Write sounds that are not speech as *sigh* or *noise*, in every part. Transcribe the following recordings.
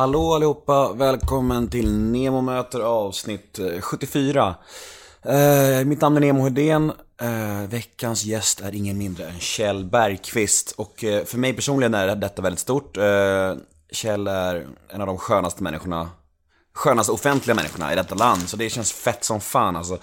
Hallå allihopa, välkommen till Nemo möter avsnitt eh, 74. Eh, mitt namn är Nemo Hedén. Eh, veckans gäst är ingen mindre än Kjell Bergqvist. Och eh, för mig personligen är detta väldigt stort. Eh, Kjell är en av de skönaste människorna, skönaste offentliga människorna i detta land. Så det känns fett som fan alltså.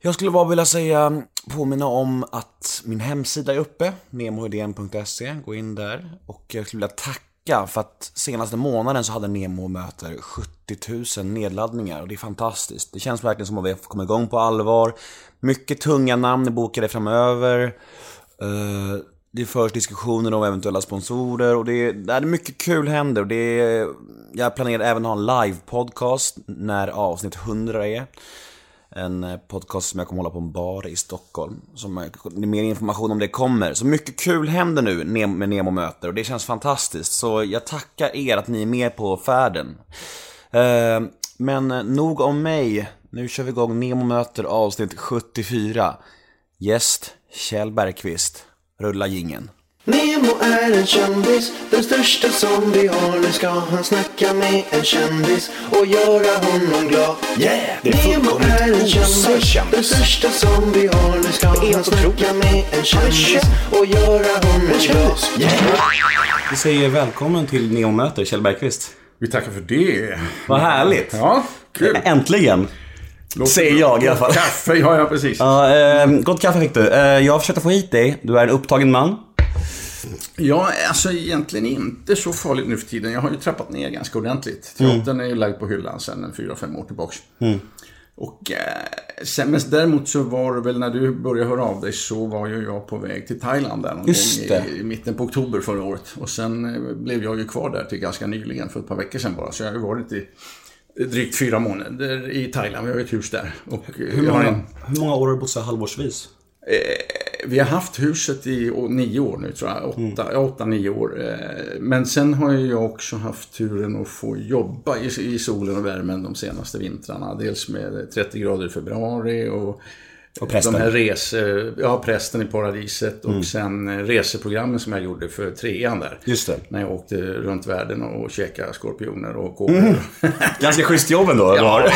Jag skulle bara vilja säga, påminna om att min hemsida är uppe, nemohedén.se. Gå in där. Och jag skulle vilja tacka för att senaste månaden så hade Nemo möter 70 000 nedladdningar och det är fantastiskt. Det känns verkligen som att vi har kommit igång på allvar. Mycket tunga namn är bokade framöver. Eh, det förs diskussioner om eventuella sponsorer och det är, det är mycket kul händer. Och det är, jag planerar även att ha en live-podcast när avsnitt 100 är. En eh, podcast som jag kommer hålla på en bar i Stockholm. Som är- mer information om det kommer. Så mycket kul händer nu med Nemo möter och det känns fantastiskt. Så jag tackar er att ni är med på färden. Eh, men eh, nog om mig. Nu kör vi igång Nemo möter avsnitt 74. Gäst Kjell Bergqvist. Rulla gingen. Nemo är en kändis, den största som vi har. Nu ska han snacka med en kändis och göra honom glad. Yeah! Det är Nemo är en kändis, kändis. den största som vi har. Nu ska han snacka med en kändis känd. och göra honom glad. kändis. Vi säger välkommen till Nemo möter Kjell Bergqvist. Vi tackar för det. Vad härligt! Ja, kul. Äntligen! Säger jag i alla fall. Kaffe, ja, ja precis. Ja, eh, gott kaffe fick du. Eh, jag försökte få hit dig. Du är en upptagen man. Ja, alltså egentligen inte så farligt nu för tiden. Jag har ju trappat ner ganska ordentligt. Teatern är ju lagd på hyllan sedan fyra fem år tillbaks. Och eh, sen, men däremot så var det väl när du började höra av dig så var ju jag på väg till Thailand där någon Just gång i, i mitten på oktober förra året. Och sen eh, blev jag ju kvar där till ganska nyligen, för ett par veckor sedan bara. Så jag har ju varit i drygt fyra månader i Thailand. Vi har ju ett hus där. Och eh, Hur många, en, hur många år har du bott så här halvårsvis? Vi har haft huset i nio år nu tror jag. Åtta, ja, åtta nio år. Eh, Men sen har jag också haft turen att få jobba i, i solen och värmen de senaste vintrarna. Dels med 30 grader i februari och Och prästen. de här resor, ja prästen i paradiset och sen eh, reseprogrammen som jag gjorde för trean där. Just det. När jag åkte runt världen och käkade skorpioner och kåpor. Ganska schysst jobb ändå. Ja, ja.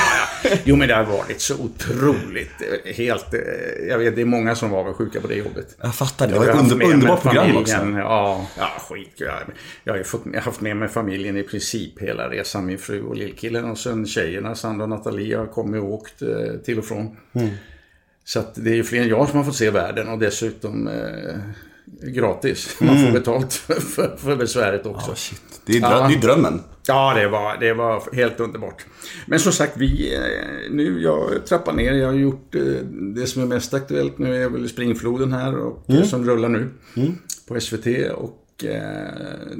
Jo, men det har varit så otroligt. eh, Helt... eh, Jag vet, det är många som var sjuka på det jobbet. Jag fattar det. Det var ett under, underbart program också. Ja, ja skit. Jag, jag har fått, jag har haft med mig familjen i princip hela resan. Min fru och lillkillen och sen tjejerna, Sandra och Nathalie har kommit och åkt till och från. Mm. Så att det är ju fler än jag som har fått se världen och dessutom eh, gratis. Man får betalt för, för, för besväret också. Mm. Shit. Det är, Ja. det är drömmen. Ja, det var, det var helt underbart. Men som sagt, vi, eh, nu, jag trappar ner. Jag har gjort eh, det som är mest aktuellt nu är väl Springfloden här och, Mm. som rullar nu på SVT. Och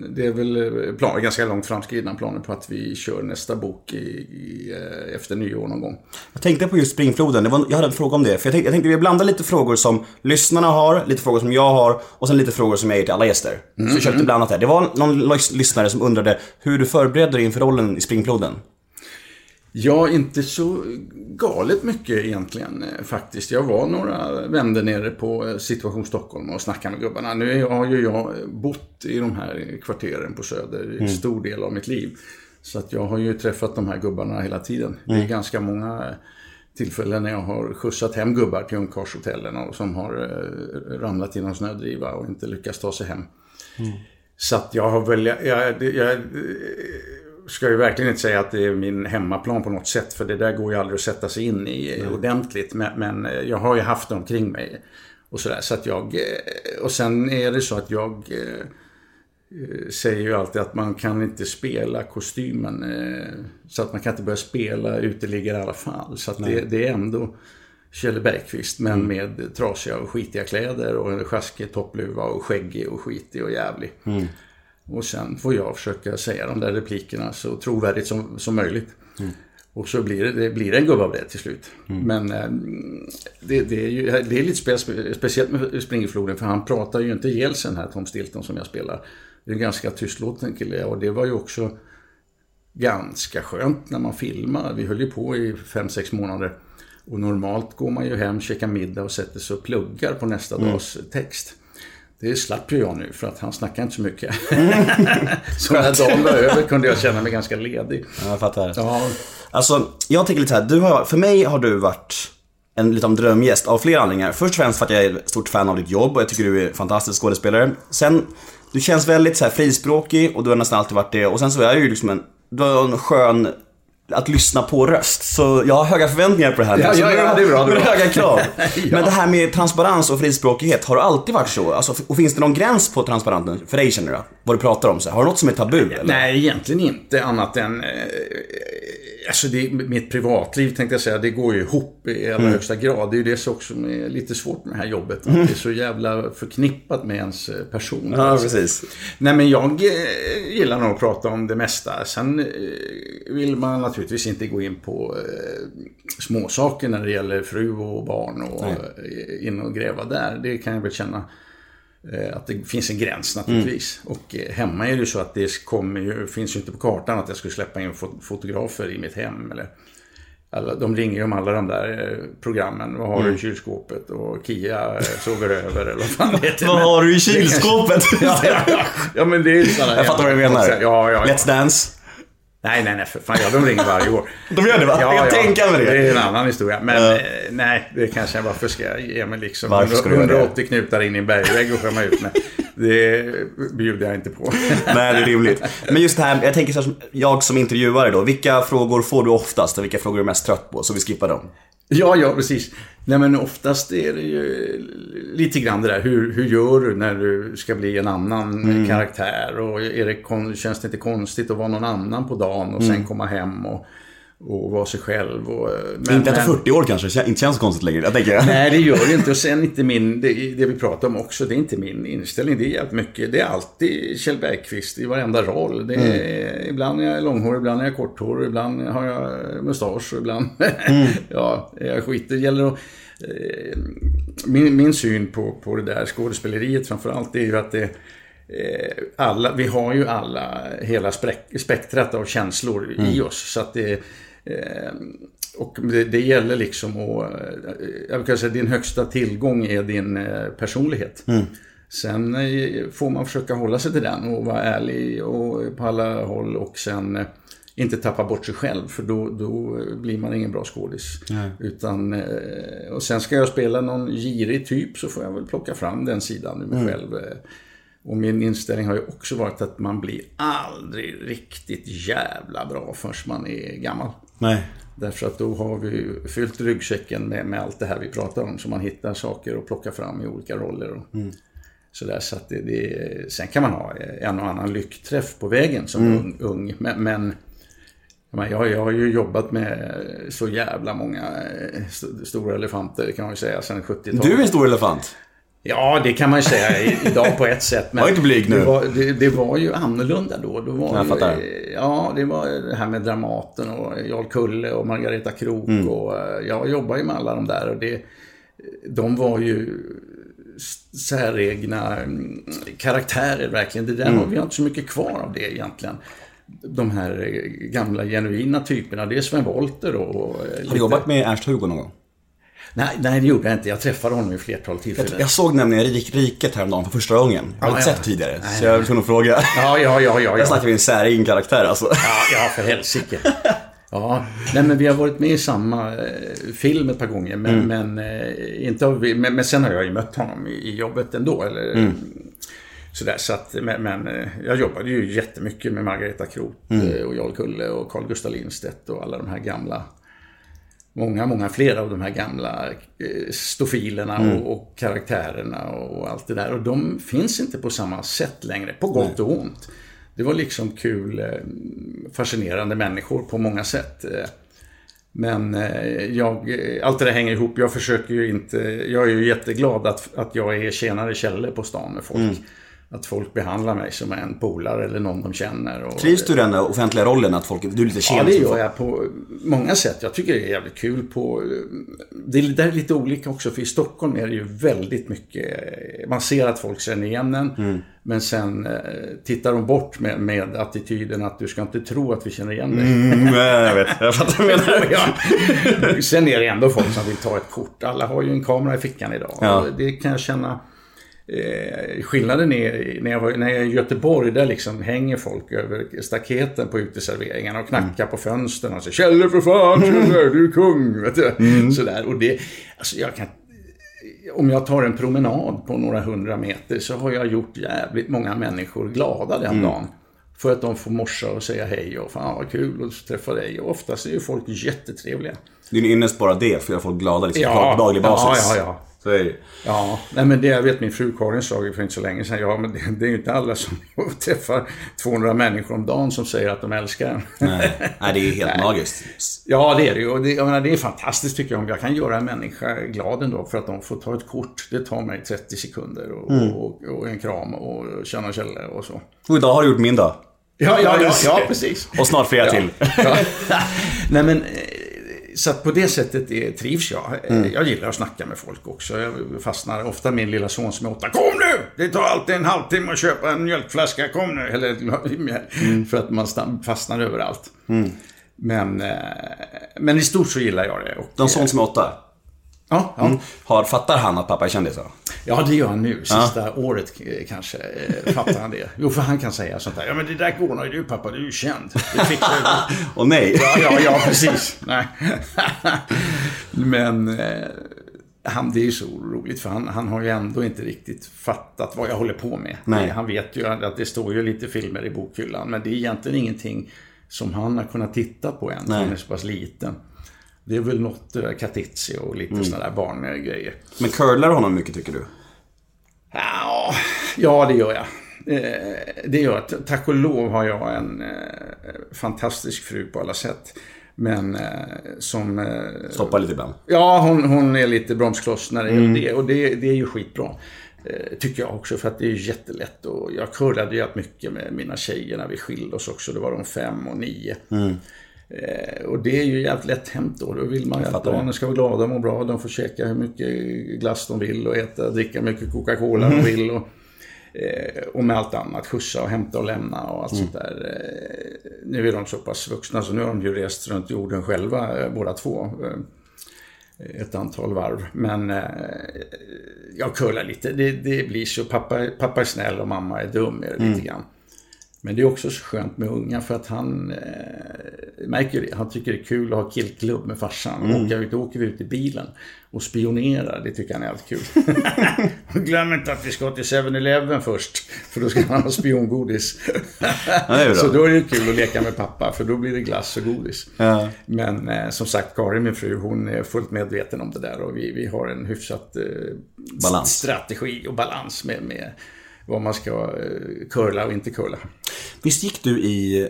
det är väl eh, plan, ganska långt framskridna planer på att vi kör nästa bok i, i, eh, efter nyår någon gång. Jag tänkte på just springfloden. Det var, jag hade en fråga om det. För jag tänkte, jag tänkte vi blandar lite frågor som lyssnarna har, lite frågor som jag har och sen lite frågor som jag ger till alla gäster. Så vi kör lite blandat här. Det var någon lys- lyssnare som undrade hur du förberedde dig inför rollen i springfloden. Ja, inte så galet mycket egentligen eh, faktiskt. Jag var några vändor nere på eh, Situation Stockholm och snackade med gubbarna. Nu har ju jag bott i de här kvarteren på Söder i stor del av mitt liv. Så att jag har ju träffat de här gubbarna hela tiden. Det är ganska många eh, tillfällen när jag har skjutsat hem gubbar till ungkarlshotellen och som har ramlat i någon snödriva och inte lyckats ta sig hem. Så att jag har väl, jag, jag, jag ska ju verkligen inte säga att det är min hemmaplan på något sätt. För det där går ju aldrig att sätta sig in i ordentligt. Men, men jag har ju haft det omkring mig. Och sådär. Så att jag, eh, och sen är det så att jag eh, eh, säger ju alltid att man kan inte spela kostymen. eh, Så att man kan inte börja spela uteliggare i alla fall. Så att det, det är ändå Kjell Bergqvist men med trasiga och skitiga kläder och en sjaskig toppluva och skäggig och skitig och jävlig. Och sen får jag försöka säga de där replikerna så trovärdigt som, som möjligt. Och så blir det, det blir en gubbe av det till slut. Men eh, det, det, är ju, det är lite spe, speciellt med Springerfloden för han pratar ju inte ihjäl sig den här Tom Stilton som jag spelar. Det är en ganska tystlåten kille och det var ju också ganska skönt när man filmar. Vi höll ju på i 5-6 månader. Och normalt går man ju hem, käkar middag och sätter sig och pluggar på nästa dags text. Det slapp ju jag nu för att han snackar inte så mycket. *laughs* så när dagen var över kunde jag känna mig ganska ledig. Ja, jag fattar. Ja, Alltså, jag tänker lite så här, du har, för mig har du varit en lite av en drömgäst av flera anledningar. Först och främst för att jag är ett stort fan av ditt jobb och jag tycker du är en fantastisk skådespelare. Sen, du känns väldigt så här frispråkig och du har nästan alltid varit det. Och sen så är du ju liksom en, du har en skön att lyssna på röst. Så jag har höga förväntningar på det här. Ja, Så ja, ja, det är bra, det är bra. höga krav. *laughs* Ja. Men det här med transparens och frispråkighet, har det alltid varit så? Alltså, och finns det någon gräns på transparensen för dig känner du? Vad du pratar om? Så här, har du något som är tabu eller? Nej, egentligen inte annat än... Alltså det, mitt privatliv tänkte jag säga, det går ju ihop i allra högsta grad. Det är ju det som är lite svårt med det här jobbet. Att det är så jävla förknippat med ens eh, person. Ja, precis. Nej, men jag eh, gillar nog att prata om det mesta. Sen eh, vill man naturligtvis inte gå in på småsaker när det gäller fru och barn och eh, in och gräva där. Det kan jag väl känna att det finns en gräns naturligtvis. Och eh, hemma är det ju så att det kommer ju, finns ju inte på kartan att jag skulle släppa in fot- fotografer i mitt hem. Eller, alla, de ringer ju om alla de där eh, programmen. Vad har du i kylskåpet? Och Kia eh, sover över eller vad fan det *laughs* heter. Vad har du i kylskåpet? Ja, *laughs* ja, ja. ja men det är ju sådana Jag fattar vad du menar. Ja, ja, ja. Let's Dance. Nej, nej, nej, för fan. Ja, de ringer varje år. *laughs* De gör det va? jag kan tänka mig det. Det är en annan historia. Men Ja. eh, nej, det kanske jag, varför ska jag ge mig liksom Varför ska du göra det? 180 knutar in i en bergvägg och skämma ut mig? Det bjuder jag inte på. *laughs* Nej, det är rimligt. Men just det här, jag tänker så här, jag som intervjuare då. Vilka frågor får du oftast och vilka frågor är du mest trött på? Så vi skippar dem. Ja, ja, precis. Nej, men oftast är det ju lite grann det där, hur, hur gör du när du ska bli en annan Mm. karaktär? Och är det, känns det inte konstigt att vara någon annan på dagen och sen komma hem och, och vara sig själv? Och, men, inte efter men- 40 år kanske, det inte känns så konstigt längre. Jag tänker. Nej, det gör det inte. Och sen inte min, det, det vi pratar om också, det är inte min inställning. Det är jävligt mycket, det är alltid Kjell Bergqvist i varenda roll. Det är, Ibland är jag långhårig, ibland är jag korthårig, ibland har jag mustasch och ibland, *laughs* ja, jag skiter. Det gäller att, eh, min, min syn på, på det där skådespeleriet framförallt är ju att det eh, alla, vi har ju alla hela spek- spektrat av känslor i oss. Så att det, eh, och det, det gäller liksom att, eh, jag kan säga din högsta tillgång är din eh, personlighet. Sen eh, får man försöka hålla sig till den och vara ärlig och på alla håll och sen inte tappa bort sig själv för då, då blir man ingen bra skådis. Utan, och sen ska jag spela någon girig typ så får jag väl plocka fram den sidan ur mig själv. eh. Och min inställning har ju också varit att man blir aldrig riktigt jävla bra förrän man är gammal. Nej. Därför att då har vi fyllt ryggsäcken med, med allt det här vi pratar om. Så man hittar saker att plocka fram i olika roller. Och sådär, så att det, det, sen kan man ha en och annan lyckträff på vägen som ung. ung. Men, men jag, jag, jag har ju jobbat med så jävla många eh, st- stora elefanter kan man ju säga sedan 70-talet. Du är en stor elefant. Ja, det kan man ju säga idag på ett sätt. Men *laughs* Var inte blyg nu. Det var, det, det var ju annorlunda då. då var Jag ju, fattar. eh, Ja, det var det här med Dramaten och Jarl Kulle och Margareta Krook. Mm. Och, eh, jag jobbar ju med alla de där. Och det, de var ju säregna mm, karaktärer verkligen. Det där Mm. har vi inte så mycket kvar av det egentligen. De här eh, gamla genuina typerna. Det är Sven Wollter och... Har lite- du jobbat med Ernst-Hugo någon gång? Nej, nej, det gjorde jag inte. Jag träffade honom i flertal tillfällen. Jag såg nämligen Rik, Riket häromdagen för första gången. Jag har Ja, inte ja. sett tidigare. Nej, så jag var tvungen att fråga. Ja, ja, ja, ja. Jag snackar med en säregen karaktär alltså. Ja, ja för helsike. Ja, nej men vi har varit med i samma eh, film ett par gånger. Men, men, eh, inte vi, men, men sen har jag ju mött honom i, jobbet ändå. Eller, Sådär, så att, men, men eh, jag jobbade ju jättemycket med Margareta Kroth eh, och Jarl Kulle och Carl Gustaf Lindstedt och alla de här gamla Många, många fler av de här gamla eh, stofilerna och, och karaktärerna och allt det där. Och de finns inte på samma sätt längre, på gott och ont. Det var liksom kul, eh, fascinerande människor på många sätt. eh. Men jag, allt det där hänger ihop. Jag försöker ju inte, jag är ju jätteglad att, att jag är tjänare Kjelle på stan med folk. Att folk behandlar mig som en polare eller någon de känner. Och, Trivs du i den offentliga rollen att folk, du är lite Ja, känd det gör jag på många sätt. Jag tycker det är jävligt kul på... Det är där är lite olika också, för i Stockholm är det ju väldigt mycket... Man ser att folk känner igen en, Mm. men sen eh, tittar de bort med, med attityden att du ska inte tro att vi känner igen dig. Mm, nej, jag vet, jag fattar vad du *laughs* menar. Ja. Sen är det ändå folk som vill ta ett kort. Alla har ju en kamera i fickan idag. Ja. Det kan jag känna... Eh, skillnaden är när jag, var, när jag är i Göteborg, där liksom hänger folk över staketen på uteserveringarna och knackar på fönstren och säger Kjelle för fan, Kjelle, du är kung. Vet du? Sådär. Och det, alltså jag kan, om jag tar en promenad på några hundra meter så har jag gjort jävligt många människor glada den dagen. För att de får morsa och säga hej och fan vad kul att träffa dig. Och oftast är ju folk jättetrevliga. Din ynnest bara det, för göra folk glada liksom, på daglig basis. Ja, ja, ja. Så är det. Ja, nej men det jag vet min fru Karin sa för inte så länge sedan. Ja, men det, det är ju inte alla som *laughs* träffar 200 människor om dagen som säger att de älskar en. Nej, Nej, det är ju helt *laughs* magiskt. Ja, det är det ju. Och det, jag menar, det är fantastiskt tycker jag om jag kan göra en människa glad ändå för att de får ta ett kort. Det tar mig 30 sekunder och, och, och en kram och tjena Kjelle och så. Och idag har du gjort min dag. Ja, ja, ja, ja precis. Och snart flera till. Ja. *laughs* Nej men, så att på det sättet är, trivs jag. Eh, Jag gillar att snacka med folk också. Jag fastnar ofta min lilla son som är åtta. Kom nu! Det tar alltid en halvtimme att köpa en mjölkflaska. Kom nu! Eller *laughs* För att man fastnar överallt. Men, eh, men i stort så gillar jag det. Och, De son som är åtta. Ja, ja. Har, fattar han att pappa är kändis ja, det gör han nu. Sista året eh, kanske eh, fattar han det. Jo, för han kan säga sånt där. Ja, men det där går nog du pappa. Du är ju känd. Det fixar du. *laughs* Och nej. Ja, ja, ja precis. Nej. *laughs* Men eh, han, det är ju så roligt för han, han har ju ändå inte riktigt fattat vad jag håller på med. Nej. Han vet ju att det står ju lite filmer i bokhyllan men det är egentligen ingenting som han har kunnat titta på än. Han är så pass liten. Det är väl något Katitzi och lite Mm. sådana där barngrejer. Men curlar honom mycket tycker du? Ja, ja det gör jag. Eh, det gör jag. Tack och lov har jag en eh, fantastisk fru på alla sätt. Men eh, som... Stoppar lite ibland. Ja, hon, hon är lite bromskloss när det gäller det. Och det, det är ju skitbra. Tycker jag också, för att det är ju jättelätt. Och jag curlade ju mycket med mina tjejer när vi skilde oss också. Då var de fem och nio. Eh, och det är ju jävligt lätt hänt då. Då vill man ju att barnen ska vara glada och må bra. De får käka hur mycket glass de vill och äta, dricka mycket Coca-Cola de vill. Och, eh, och med allt annat. Skjutsa och hämta och lämna och allt sånt där. Eh, nu är de så pass vuxna så nu har de ju rest runt jorden själva eh, båda två. Eh, ett antal varv. Men eh, jag curlar lite. Det, det blir så. Pappa, pappa är snäll och mamma är dum är det lite grann. Men det är också så skönt med unga för att han eh, märker. Han tycker det är kul att ha killklubb med farsan. Mm. Ut, då åker vi ut i bilen och spionerar. Det tycker han är alltid kul. *laughs* Glöm inte att vi ska till 7-Eleven först. För då ska han ha spiongodis. så då är det kul att leka med pappa. För då blir det glass och godis. Ja. Men eh, som sagt, Karin, min fru, hon är fullt medveten om det där. Och vi, vi har en hyfsat eh, Balans. strategi och balans med, med vad man ska eh, curla och inte curla. Visst gick du i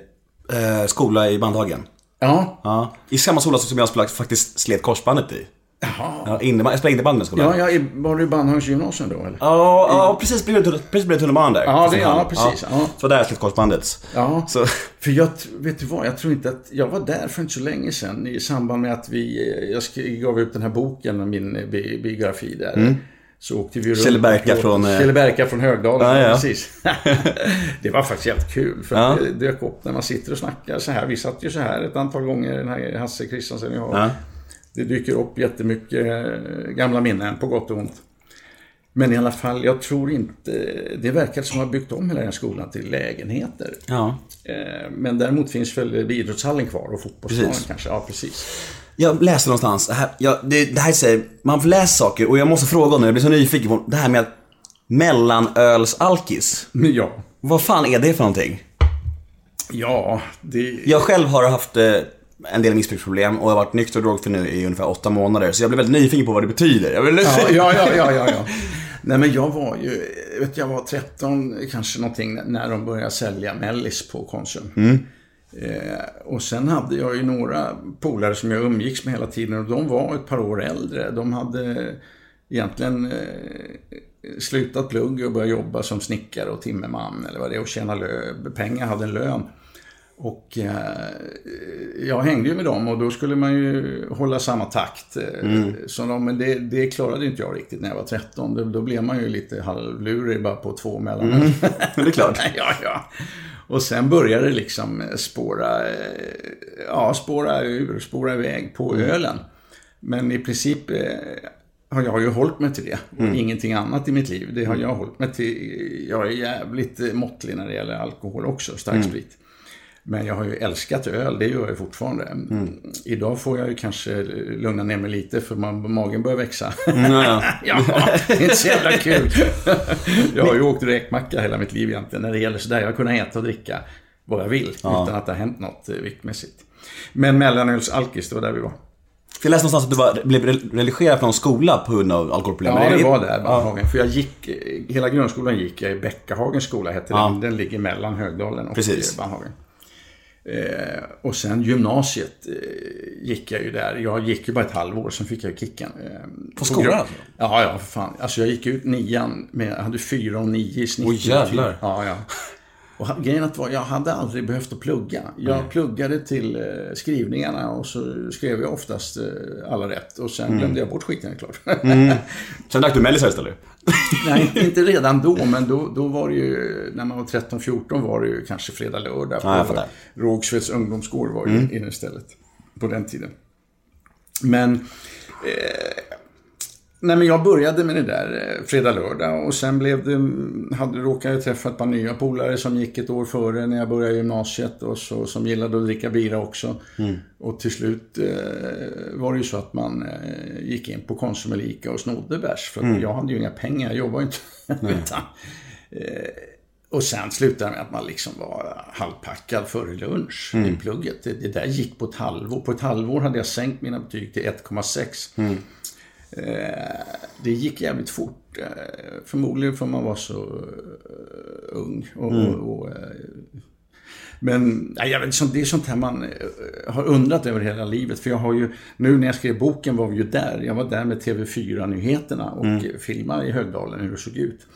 eh, skola i Bandhagen? Ja, Ja. I samma skola som jag spelade- faktiskt slet korsbandet i. Jaha. Ja, innebandy, jag spelade innebandy med skolan. Ja, ja, i- var du i Bandhagens gymnasium då eller? Ja, ja, precis bredvid tunnelbanan där. Ja, det- ja, precis, ja. Så där slet korsbandet. Ja. Så, För jag, vet du vad, jag tror inte att, jag var där för inte så länge sedan i samband med att vi, eh, jag gav ut den här boken min bi biografi där. Så åkte vi runt. Kjell Berka på- från, eh, Kjell Berka från Högdalen, Ja, ja. precis. *laughs* det var faktiskt jävligt kul. För att det dök upp när man sitter och snackar så här. Vi satt ju så här ett antal gånger, den här Hasse Kristiansen jag har. Ja. Det dyker upp jättemycket eh, gamla minnen, på gott och ont. Men i alla fall, jag tror inte... Det verkar som att ha byggt om hela den skolan till lägenheter. ja. Eh, Men däremot finns väl idrottshallen kvar och fotbollsplanen kanske. Ja, precis. Jag läste någonstans, det här, jag, det, det här säger, man får läsa saker och jag måste fråga nu, jag blir så nyfiken på det här med att mellanölsalkis. Men ja, Vad fan är det för någonting? ja det... Jag själv har haft eh, en del missbruksproblem och har varit nykter och drogfri nu i ungefär åtta månader. Så jag blev väldigt nyfiken på vad det betyder. Jag vill... Ja, ja, ja, ja, ja, ja. *laughs* Nej, men jag var ju, vet jag var 13 kanske någonting när de började sälja Mellis på Konsum. Eh, och sen hade jag ju några polare som jag umgicks med hela tiden och de var ett par år äldre. De hade egentligen eh, slutat plugg och börjat jobba som snickare och timmerman eller vad det är och tjäna pengar, hade en lön. Och eh, jag hängde ju med dem och då skulle man ju hålla samma takt. Eh, som de, men det, det klarade inte jag riktigt när jag var 13. Då, då blev man ju lite halvlurig bara på två mellanöl. Men *laughs* det är klart. *laughs* ja, ja. Och sen började det liksom spåra, eh, ja, spåra ur, spåra iväg på ölen. Men i princip, eh, har jag ju hållit mig till det. Och ingenting annat i mitt liv. Det har jag hållit mig till. Jag är jävligt eh, måttlig när det gäller alkohol också, starksprit. Men jag har ju älskat öl, det gör jag fortfarande. Idag får jag ju kanske lugna ner mig lite för man, magen börjar växa. Mm, ja, ja. *laughs* ja, det är inte så jävla kul. *laughs* jag har ju åkt räkmacka hela mitt liv egentligen när det gäller sådär. Jag har kunnat äta och dricka vad jag vill utan att det har hänt något eh, viktmässigt. Men mellanölsalkis, det var där vi var. Jag läste någonstans att du var, blev relegerad från skola på grund av alkoholproblem. Ja, det var där, Bandhagen. För jag gick, eh, hela grundskolan gick jag i Bäckahagens skola, hette Ja. den. Den ligger mellan Högdalen och Precis. Bandhagen. Eh, och sen gymnasiet eh, gick jag ju där. Jag gick ju bara ett halvår, sen fick jag kicken. Eh, På skolan alltså? Ja, ja, för fan. Alltså jag gick ut nian, med, jag hade fyra och nio i snitt. Oj, jävlar. Ja, ja. Och grejen att var, jag hade aldrig behövt att plugga. Jag pluggade till eh, skrivningarna och så skrev jag oftast eh, alla rätt. Och sen Mm. glömde jag bort skiten klart. *laughs* Sen drack du mellisar istället? *laughs* Nej, inte- redan då, men då, då var det ju, när man var 13-14 var det ju kanske fredag, lördag. Ja, jag. Rågsveds ungdomsgård var ju inne istället. På den tiden. Men, eh, nej men jag började med det där eh, fredag, lördag och sen blev det, hade, råkade jag träffa ett par nya polare som gick ett år före när jag började gymnasiet och så, som gillade att dricka bira också. Och till slut eh, var det ju så att man eh, gick in på Konsum eller Ica och snodde bärs. För att jag hade ju inga pengar, jag jobbade ju inte. *laughs* Utan, eh, och sen slutade det med att man liksom var halvpackad före lunch i plugget. Det, det där gick på ett halvår. På ett halvår hade jag sänkt mina betyg till 1,6. Eh, det gick jävligt fort. Eh, förmodligen för man var så eh, ung. Och, och, och, eh, men jag vet, det är sånt här man har undrat över hela livet. För jag har ju, nu när jag skrev boken var vi ju där. Jag var där med TV4-nyheterna och mm. filmade i Högdalen hur det såg ut.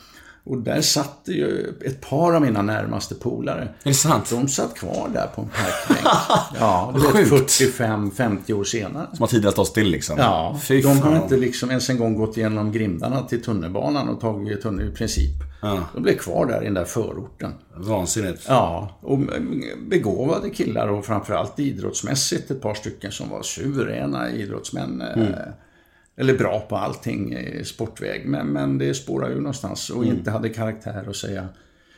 Och där satt det ju ett par av mina närmaste polare. Är det sant? De satt kvar där på en parkbänk. *laughs* Ja, vet, Sjukt. 45-50 år senare. Som har tid att stå still liksom. Ja, Fy de har inte liksom ens en gång gått igenom grindarna till tunnelbanan och tagit tunnel i princip. Ja. De blev kvar där i den där förorten. Vansinnigt. Ja, och begåvade killar och framförallt idrottsmässigt ett par stycken som var suveräna idrottsmän. eh, Eller bra på allting i sportväg. Men, men det spårar ju någonstans och inte hade karaktär att säga.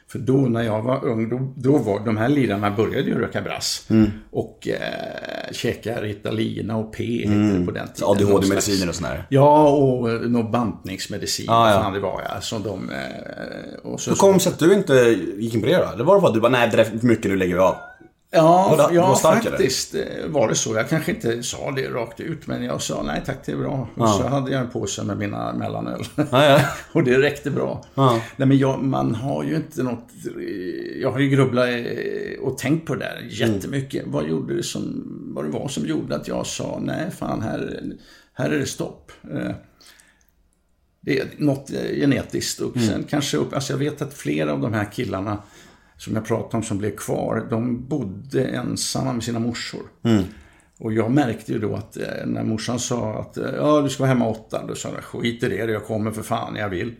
För då när jag var ung, då, då var de här lirarna började ju röka brass. Och eh, käka Ritalina och P det på den tiden. ADHD-mediciner och sån här. Ja, och eh, någon bantningsmedicin. Ah, ja. Fan det var ja. Som de... Eh, och så, Hur kom det sig att du inte gick in på det då? Eller var det bara att du bara, nej det är för mycket, nu lägger vi av? Ja, Var det- ja var faktiskt eh, var det så. Jag kanske inte sa det rakt ut, men jag sa nej tack, det är bra. Och så hade jag en påse med mina mellanöl. Ja, ja. *laughs* och det räckte bra. Ja. Nej, men jag, man har ju inte något... Jag har ju grubblat eh, och tänkt på det där jättemycket. Vad gjorde det som... Vad det var som gjorde att jag sa nej, fan, här, här är det stopp. Eh, Det är något genetiskt och sen kanske upp... Alltså jag vet att flera av de här killarna som jag pratade om som blev kvar, de bodde ensamma med sina morsor. Och jag märkte ju då att eh, när morsan sa att eh, ja, du ska vara hemma åtta, då sa jag skit i det, jag kommer för fan jag vill.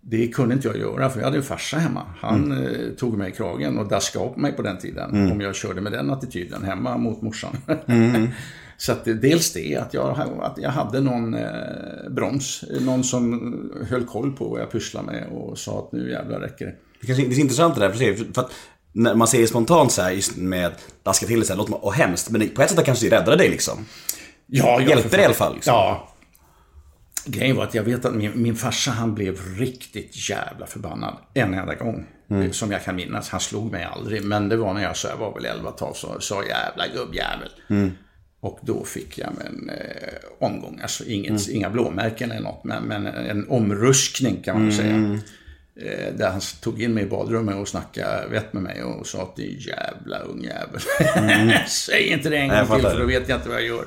Det kunde inte jag göra för jag hade en farsa hemma. Han eh, tog mig i kragen och daskade upp mig på den tiden. Om jag körde med den attityden hemma mot morsan. *laughs* Så att dels det, att jag, att jag hade någon eh, broms. Någon som höll koll på vad jag pysslade med och sa att nu jävlar räcker det. Det, kanske, är intressant det där, precis. För att när man säger spontant så här, just med daska till sig, låter man, och hemskt. Men på ett sätt kanske det räddade dig liksom. Ja, Hjälpte för det i alla fall, liksom. Ja. Grejen var att jag vet att min, min farsa han blev riktigt jävla förbannad en enda gång. Mm. Som jag kan minnas. Han slog mig aldrig. Men det var när jag, så jag var väl 11 12 så sa jävla gubbjävel. Mm. Och då fick jag en eh, omgång. Alltså inget, Mm. inga blåmärken eller något. Men, men en omruskning kan man Mm. säga. Eh, där han tog in mig i badrummet och snackade vett med mig och sa att det är jävla ung jävel. *laughs* Säg inte det en Mm. gång till för då vet jag inte vad jag gör.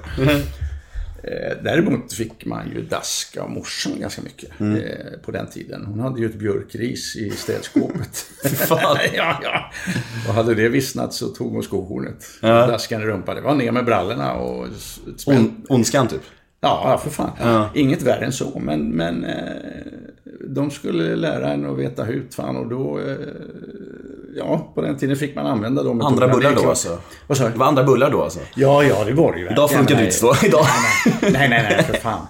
Eh, Däremot fick man ju daska av morsan ganska mycket Mm. eh, på den tiden. Hon hade ju ett björkris i städskåpet. *laughs* *laughs* ja, ja. Och hade det vissnat så tog hon skohornet. Ja. Daskan i rumpan. Det var ner med brallorna och ondskan typ. Ja, ja, för fan. Inget värre än så. Men, men de skulle lära en att veta hut fan och då... Eh, ja, på den tiden fick man använda dem. Andra bullar då alltså? Vad sa du? Det var andra bullar då alltså? Ja, ja, det var det ju Idag funkar det inte så. Idag. Nej, nej, nej, nej, för fan.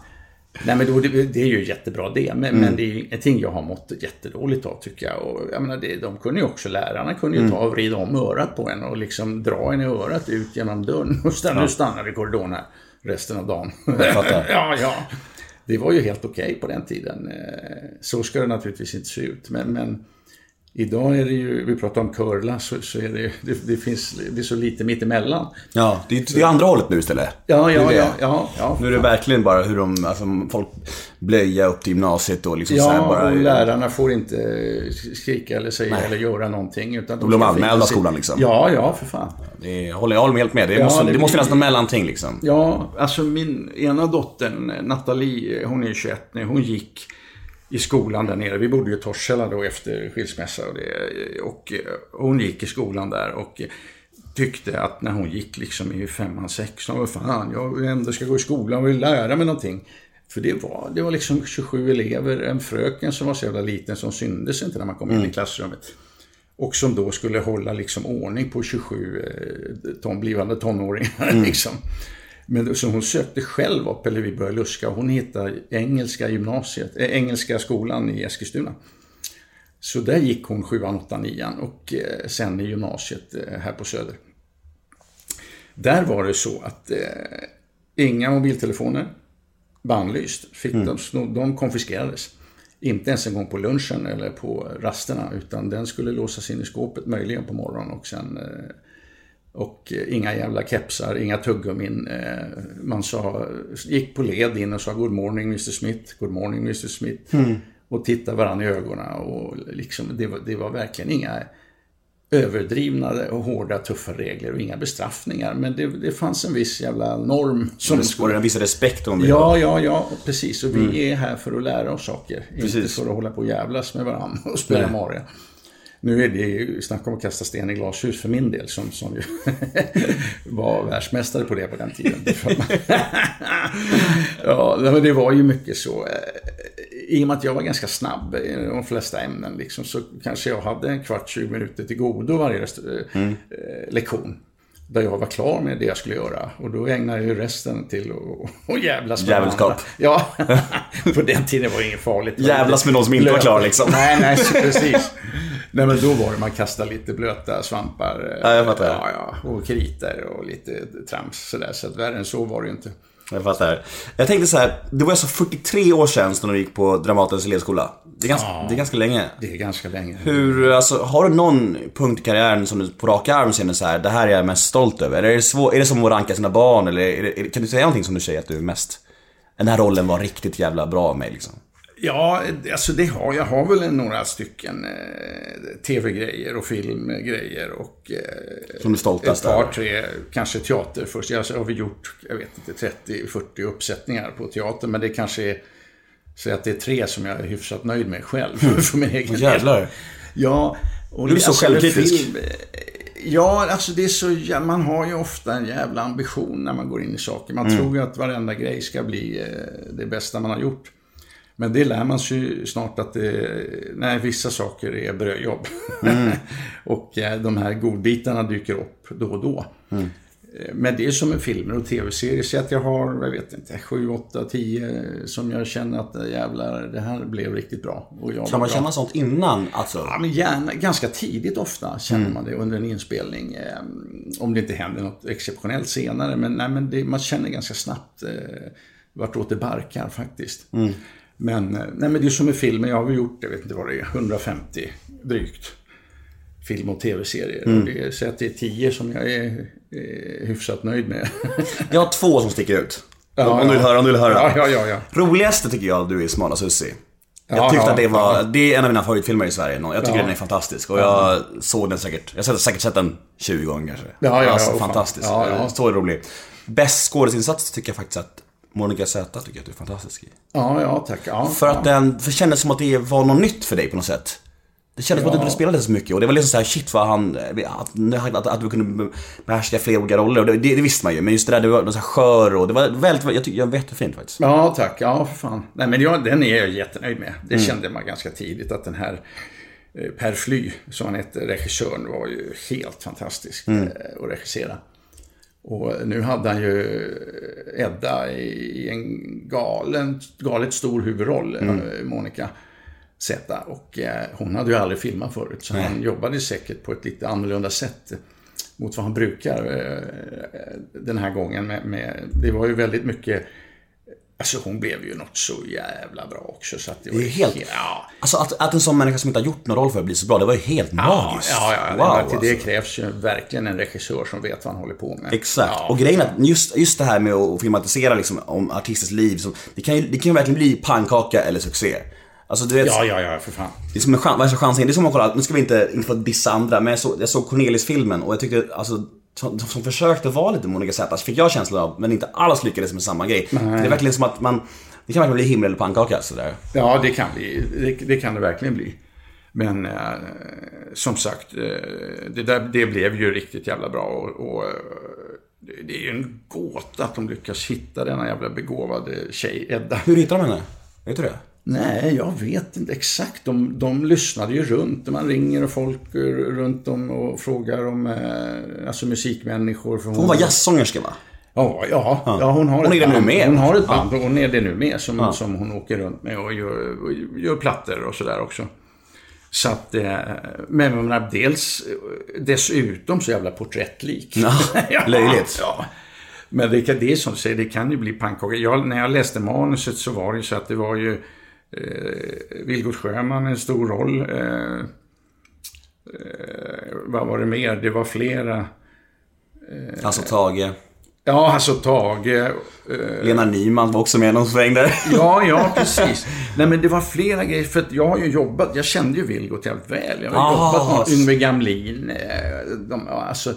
Nej men då, det, det är ju jättebra det. Men, men det är ju ingenting jag har mått jättedåligt av tycker jag. Och jag menar, det, de kunde ju också, lärarna kunde ju ta och vrida om örat på en och liksom dra en i örat ut genom dörren. *laughs* Och stanna, nu stannar vi i korridoren här resten av dagen. fattar. *laughs* ja, ja. Det var ju helt okej på den tiden. Eh, så ska det naturligtvis inte se ut. Men, men idag är det ju, vi pratar om curla, så, så är det, det, det finns, det är så lite mittemellan. Ja, det är, det är andra hållet nu istället. Ja, Det ja, det. ja, ja, ja. Nu är det verkligen bara hur de, alltså folk blöja upp till gymnasiet och liksom så här Ja, bara... och lärarna får inte skrika eller säga eller göra någonting. Utan Då blir de anmälda av skolan, liksom. Ja, ja, för fan. Det är, håller, jag håller helt med. Det, Ja, måste, det det måste finnas något mellanting liksom. Ja, alltså min ena dottern, Nathalie, hon är 21 nu, hon gick i skolan där nere. Vi bodde ju i Torshälla då efter skilsmässa och, det, och eh, hon gick i skolan där och tyckte att när hon gick liksom i femman, sexan, vad fan, jag ändå ska gå i skolan och vill lära mig någonting. För det var, det var liksom 27 elever, en fröken som var så jävla liten som syndes inte när man kom in i klassrummet. Och som då skulle hålla liksom ordning på 27 eh, ton, blivande tonåringar. *laughs* Liksom. Men så hon sökte själv upp, vi började luska, och hon hittade Engelska gymnasiet, äh, Engelska skolan i Eskilstuna. Så där gick hon 7, 8, 9 och eh, sen i gymnasiet eh, här på Söder. Där var det så att eh, inga mobiltelefoner, bannlyst, fick de, sno- de konfiskerades. Inte ens en gång på lunchen eller på rasterna, utan den skulle låsas in i skåpet möjligen på morgonen och sen eh, och eh, inga jävla kepsar, inga tuggummin. Eh, Man sa, gick på led in och sa Good morning Mr Smith, Good morning Mr Smith. Och tittade varandra i ögonen och liksom, det, var, det var verkligen inga överdrivna och hårda, tuffa regler och inga bestraffningar. Men det, det fanns en viss jävla norm som Det var en viss respekt om det. Ja, ja, ja, precis. Och vi är här för att lära oss saker. Inte Precis. för att hålla på och jävlas med varandra och spela Mario. Nu är det ju snack om att kasta sten i glashus för min del, som, som ju *laughs* var världsmästare på det på den tiden. *laughs* *laughs* ja, det var ju mycket så. eh, I och med att jag var ganska snabb i de flesta ämnen, liksom, så kanske jag hade en kvart, 20 minuter till godo varje eh, eh, lektion. Där jag var klar med det jag skulle göra. Och då ägnade jag ju resten till att jävlas med Jävelskap. Ja, på den tiden var det inget farligt. Jävlas med någon som inte var klar, liksom. Nej, nej, precis. Nej, men då var det man kastade lite blöta svampar. eh, Ja, jag fattar. Ja, ja, och kriter och lite trams sådär. Så att värre än så var det ju inte. Jag fattar. Jag tänkte så här, det var alltså 43 år sedan som du gick på Dramatens elevskola. Det är ganska, det är ganska länge. Det är ganska länge. Hur, alltså, har du någon punkt i karriären som du på rak arm känner så här, det här är jag mest stolt över? Eller är det, svår, är det som att ranka sina barn? Eller det, kan du säga någonting som du säger att du är mest... Den här rollen var riktigt jävla bra av mig liksom. Ja, alltså det har jag. har väl några stycken eh, tv-grejer och filmgrejer och eh, Som du är ett stoltast par, tre, kanske teater först. Jag har vi gjort, jag vet inte, 30-40 uppsättningar på teater, men det kanske är, säg att det är tre som jag är hyfsat nöjd med själv, för min egen. Jävlar. Ja. Och Du är så alltså, självkritisk. film, eh, Ja, alltså det är så, man har ju ofta en jävla ambition när man går in i saker. Man tror ju att varenda grej ska bli eh, det bästa man har gjort. Men det lär man sig ju snart att det, nej, vissa saker är brödjobb. *laughs* och eh, de här godbitarna dyker upp då och då. Eh, Men det är som med filmer och tv-serier. Så att jag har, jag vet inte, 7, 8, 10 som jag känner att eh, jävlar, det här blev riktigt bra. Och jag Kan man bra. känna sånt innan? Alltså, Ja, men gärna, ganska tidigt ofta känner man det under en inspelning. Om det inte händer något exceptionellt senare. Men, nej, men det, man känner ganska snabbt eh, vartåt det barkar faktiskt. Men, eh, nej, men det är som med filmen. Jag har väl gjort, jag vet inte vad det är, 150 drygt. Film och tv-serier. Och det är, så att det är 10 som jag är eh, hyfsat nöjd med. *laughs* jag har två som sticker ut. Ja, om, om du vill ja. höra, om du vill höra. ja, ja, ja, ja. Roligaste tycker jag du är Smala Sussi. Jag Ja, tyckte ja, att det var, ja. det är en av mina favoritfilmer i Sverige. Jag tycker Ja. den är fantastisk. Och jag såg den säkert, jag har säkert sett den 20 gånger kanske. Ja, ja, alltså ja, fan. fantastisk. Ja, ja. Så rolig. Bäst skådisinsats tycker jag faktiskt att Monica Z tycker jag att du är fantastisk i. Ja, ja, tack. Ja, För att ja. den, för det kändes som att det var något nytt för dig på något sätt. Det kändes som att du Ja. inte spelade så mycket och det var liksom så här shit vad han, att, att, att du kunde behärska flera olika roller. Och det, det, det visste man ju, men just det där, det var så här skör och det var väldigt, jag tycker, jag var jättefint faktiskt. Ja, tack. Ja, för fan. Nej, men jag, den är jag jättenöjd med. Det Mm. kände man ganska tidigt att den här eh, Per Fly, som han hette, regissören, var ju helt fantastisk Mm. eh, att regissera. Och nu hade han ju Edda i en galen, galet stor huvudroll, Mm. eh, Monica Z. Och eh, hon hade ju aldrig filmat förut, så han jobbade säkert på ett lite annorlunda sätt mot vad han brukar eh, den här gången. Med, med, det var ju väldigt mycket Alltså hon blev ju något så jävla bra också så att det, Det var ju helt... Ja, Alltså att, att en sån människa som inte har gjort någon roll för blir så bra, det var ju helt ja, magiskt. ja, ja, wow, till det alltså. krävs ju verkligen en regissör som vet vad han håller på med. Exakt. Ja, och grejen är att just, just det här med att filmatisera liksom, om artisters liv, så, det, kan ju, det kan ju verkligen bli pannkaka eller succé. Alltså du vet, ja, ja, ja, för fan. det är som en chans, värsta chansen. Det är som att kolla, nu ska vi inte, inte få dissa andra, men jag såg, jag såg Cornelis-filmen och jag tyckte alltså som, som försökte vara lite Monica Z, fick jag känslan av, men inte alls lyckades med samma grej. Det är verkligen som att man, det kan verkligen bli himmel eller pannkaka sådär. Ja, det kan bli. Det, det kan det verkligen bli. Men eh, som sagt, eh, det, där, det blev ju riktigt jävla bra. Och, och eh, det- det är ju en gåta att de lyckas hitta denna jävla begåvade tjej, Edda. Hur hittar de henne? Vet du det? Nej, jag vet inte exakt. De, de lyssnade ju runt. Man ringer och folk eh, runt om och frågar om eh, alltså musikmänniskor. För Hon var jazzsångerska va? Ja, ja, ja. hon har Hon ett är det nu band. med. Hon har ett band och hon är det nu med som, som hon åker runt med och gör, och gör plattor och sådär också. Så att, eh, men jag menar, dels dessutom så jävla porträttlik. *laughs* Ja, löjligt. Ja. Men det, kan, det är som du säger, det kan ju bli pannkaka. När jag läste manuset så var det ju så att det var ju eh, Vilgot Sjöman en stor roll. Eh, eh, vad var det mer? Det var flera. Alltså Tage. Ja, alltså Tage. Eh, Lena Nyman var också med någon sväng där. Ja, ja, *laughs* precis. Nej, men det var flera grejer. För att jag har ju jobbat, jag kände ju Vilgot jävligt väl. Jag har Ah, jobbat med Yngve Gamlin. eh, De, ja, alltså, eh,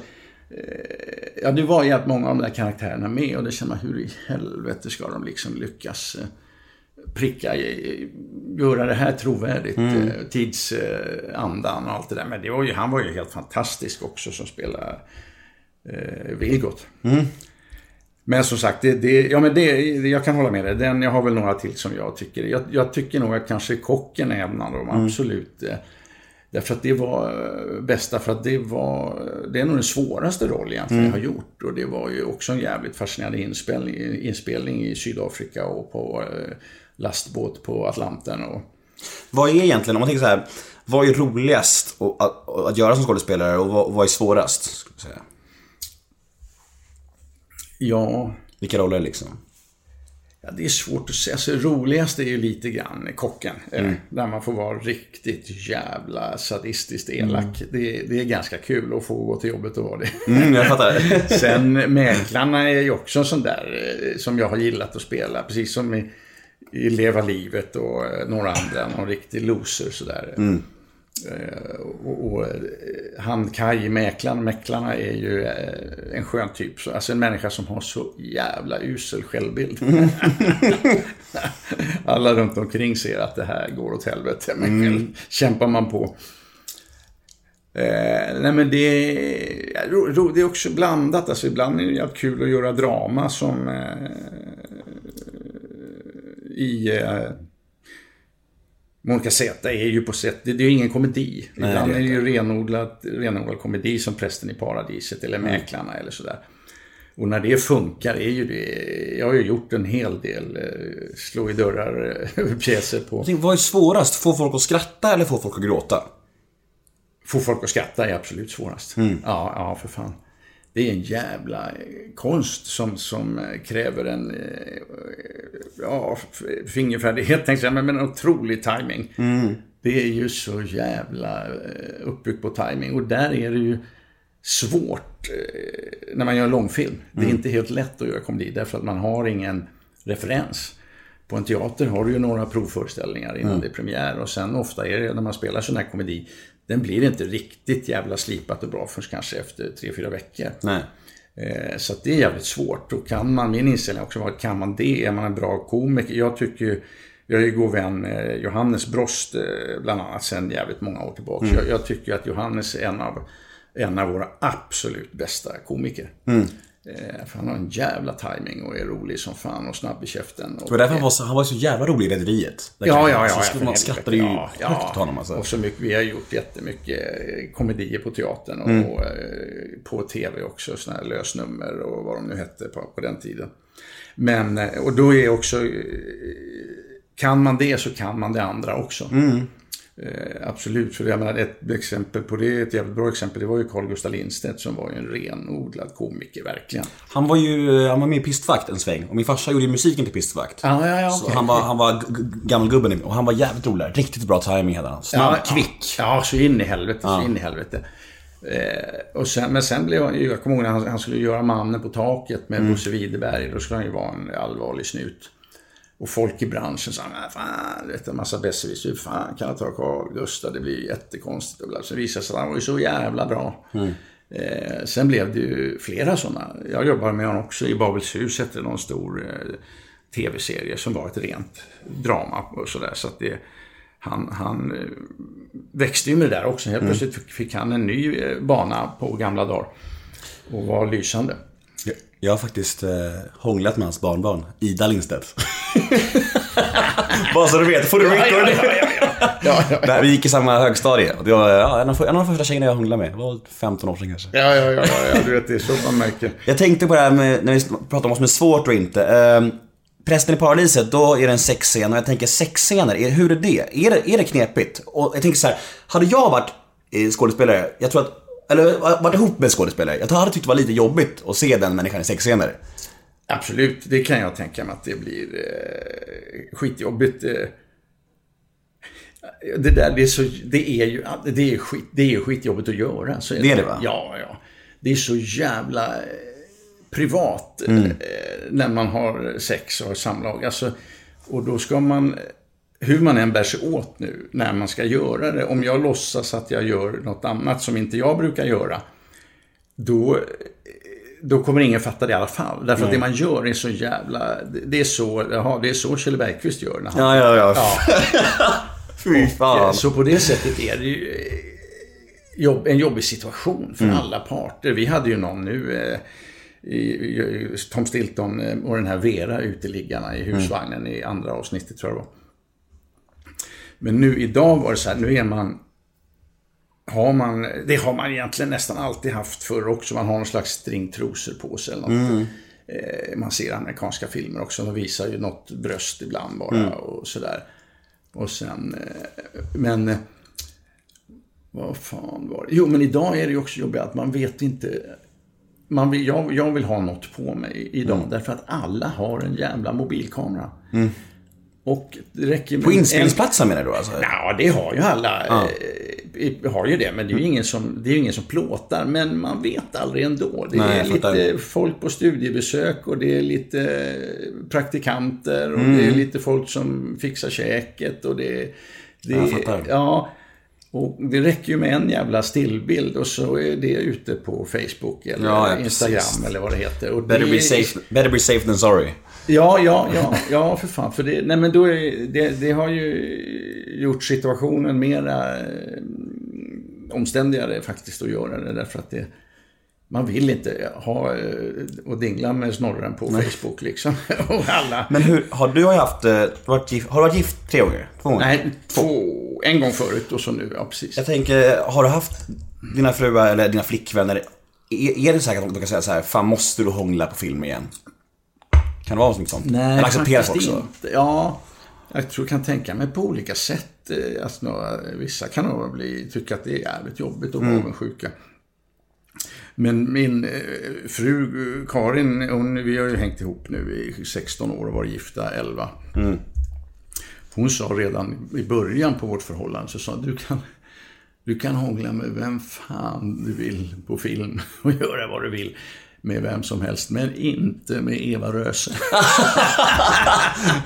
ja, det var jävligt många av de där karaktärerna med. Och det kände man, hur i helvete ska de liksom lyckas eh, pricka, göra det här trovärdigt. Mm. Tidsandan och allt det där. Men det var ju, han var ju helt fantastisk också som spelade eh, Vilgot. Men som sagt, det, det, ja, men det, jag kan hålla med dig. Den, jag har väl några till som jag tycker. Jag, jag tycker nog att kanske kocken är en av dem, absolut. eh, Därför att det var eh, bästa, för att det var, det är nog den svåraste roll egentligen jag har gjort. Och det var ju också en jävligt fascinerande inspelning, inspelning i Sydafrika och på eh, lastbåt på Atlanten. Och, Vad är egentligen, om man tänker så här, vad är roligast att, att, göra som skådespelare och vad, vad är svårast? Skulle jag säga. ja, Vilka roller liksom? Ja, det är svårt att säga. Alltså, roligast är ju lite grann kocken. eh, Mm. Där man får vara riktigt jävla sadistiskt elak. Det, det är ganska kul att få gå till jobbet och vara det. Mm, jag fattar. *laughs* Sen Mäklarna är ju också en sån där eh, som jag har gillat att spela. Precis som i, i Leva livet och eh, några andra. Någon riktig loser sådär. Eh, Och, och eh, han Kaj, mäklaren, mäklarna är ju en skön typ. Så- Alltså en människa som har så jävla usel självbild. *laughs* Alla runt omkring ser att det här går åt helvete, men själv kämpar man på. Eh, nej men det, det är också blandat. Alltså ibland är det jävligt kul att göra drama som eh, i eh, Monica Z är ju på sätt, det, det är ju ingen komedi. Ibland det är det ju renodlad, renodlad komedi som Prästen i paradiset eller Mäklarna eller sådär. Och när det funkar är ju det, jag har ju gjort en hel del eh, slå i dörrar eh, *laughs* pjäser på. Tänker, vad är svårast? Få folk att skratta eller få folk att gråta? Få folk att skratta är absolut svårast. Ja, ja, för fan. Det är en jävla eh, konst som, som eh, kräver en eh, ja, fingerfärdighet, tänkte jag, men en otrolig timing. Det är ju så jävla uppbyggt på timing och där är det ju svårt när man gör långfilm. Det är inte helt lätt att göra komedi därför att man har ingen referens. På en teater har du ju några provföreställningar innan det är premiär och sen ofta är det när man spelar sån här komedi, den blir inte riktigt jävla slipat och bra förrän kanske efter tre fyra veckor. Nej. Eh, Så det är jävligt svårt. Och kan man, min inställning också varit, kan man det, är man en bra komiker? Jag tycker ju, jag är ju god vän med Johannes Brost eh, bland annat sedan jävligt många år tillbaka. Jag, jag tycker att Johannes är en av, en av våra absolut bästa komiker. Eh, för han har en jävla timing och är rolig som fan och snabb i käften. Det var därför han var så, han var så jävla rolig i Rederiet. Ja, ja, ja. så ja, man skrattade ju ja, högt åt honom alltså. Och så mycket, vi har gjort jättemycket eh, komedier på teatern och, Mm. och eh, på tv också. Sådana här lösnummer och vad de nu hette på, på den tiden. Men, eh, och då är också, eh, kan man det så kan man det andra också. Mm. Eh, absolut, för jag menar ett exempel på det, ett jävligt bra exempel, det var ju Carl Gustaf Lindstedt som var ju en renodlad komiker, verkligen. Han var ju han var med i Pistvakt en sväng. Och min farsa gjorde ju musiken till Pistvakt. Ja, ja, ja. Så okej. han var, han var gammelgubben och han var jävligt rolig. Riktigt bra timing hade han. Snabb, kvick. Ja, så in i helvete, så in i helvete. Eh, och sen, men sen blev han jag kommer ihåg när han, han skulle göra Mannen på taket med Bosse Widerberg. Då skulle han ju vara en allvarlig snut. Och folk i branschen sa, "Nej, fan, vet, en massa besserwisser, hur fan kan jag ta Carl Gustaf, det blir jättekonstigt. Och. Så visade sig att han var ju så jävla bra. Eh, sen blev det ju flera sådana. Jag jobbade med honom också i Babelshus, hette någon stor eh, tv-serie som var ett rent drama och sådär. Så att det, han, han eh, växte ju med det där också. Helt plötsligt fick- fick han en ny eh, bana på gamla dagar. Och var lysande. Jag har faktiskt eh, hånglat med hans barnbarn, Ida Lindstedt. *laughs* Bara så du vet, får du record. Ja, ja, Nej, Vi gick i samma högstadie. Det var ja, en, av, en av de första tjejerna jag hånglade med. Det var 15 år sedan kanske. ja, ja, ja, ja, ja, du vet det är så man märker. Jag tänkte på det här med, när vi pratar om vad som är svårt och inte. Eh, Prästen i paradiset, då är det en sexscen och jag tänker sexscener, är- hur är det? Är det, är det knepigt? Och jag tänker så här, hade jag varit eh, skådespelare, jag tror att, eller varit ihop med skådespelare, jag hade tyckt det var lite jobbigt att se den människan i sexscener. Absolut, det kan jag tänka mig att det blir eh, skitjobbigt. Eh. Det där, det är, så, det är ju det är skit, det är skitjobbigt att göra. Så Det är det, va? Ja, ja. Det är så jävla eh, privat Mm. eh, när man har sex och har samlag. Alltså, och då ska man, hur man än bär sig åt nu när man ska göra det. Om jag låtsas att jag gör något annat som inte jag brukar göra. Då, då kommer ingen fatta det i alla fall. Därför att det man gör är så jävla... det- är så, jaha, det är så Kjell Bergqvist gör när han... Ja, ja, ja. *laughs* Fy Eh, fan. Så på det sättet är det ju eh, jobb, en jobbig situation för Mm. alla parter. Vi hade ju någon nu, eh, i, Tom Stilton eh, och den här Vera uteliggarna i Mm. husvagnen i andra avsnittet tror jag det var. Men nu idag var det så här, nu är man har man, det har man egentligen nästan alltid haft förr också. Man har någon slags stringtrosor på sig eller något. Eh, man ser amerikanska filmer också. De visar ju något bröst ibland bara och sådär. Och sen, eh, men eh, vad fan var det? Jo, men idag är det ju också jobbigt att man vet inte. Man vill, jag, jag vill ha något på mig idag därför att alla har en jävla mobilkamera. Och det räcker På en- inspelningsplatsen menar du alltså? Ja, det har ju alla. Eh, har ju det, men det är ju ingen som, det är ingen som plåtar. Men man vet aldrig ändå. Det Nej, är lite folk på studiebesök och det är lite praktikanter och Mm. det är lite folk som fixar käket och det... det Jag fattar. Ja, och det räcker ju med en jävla stillbild och så är det ute på Facebook eller Ja, ja, Instagram precis. eller vad det heter. Och Better det, be, safe, better be safe than sorry. Ja, ja, ja, ja, för fan. För det, nej, men då är, det, det har ju gjort situationen mera eh, omständigare faktiskt att göra det. Därför att det, man vill inte ha eh, och dingla med snorren på Facebook liksom. *laughs* och alla. Men hur, har du haft, eh, varit gift, har du varit gift tre gånger? Två gånger? Nej, två, en gång förut och så nu, ja precis. Jag tänker, har du haft dina fruar eller dina flickvänner, är, är det säkert att de kan säga så här, fan måste du hångla på film igen? Kan det vara något sånt? Nej, Eller accepteras faktiskt också? inte. Ja, jag tror kan tänka mig på olika sätt. eh, Alltså, några, vissa kan nog bli, tycka att det är jävligt jobbigt att vara Mm. avundsjuka. Men min eh, fru Karin, hon, vi har ju hängt ihop nu i 16 år och varit gifta 11. Mm. Hon sa redan i början på vårt förhållande, så sa du kan, du kan hångla med vem fan du vill på film och *laughs* göra vad du vill med vem som helst, men inte med Eva Röse.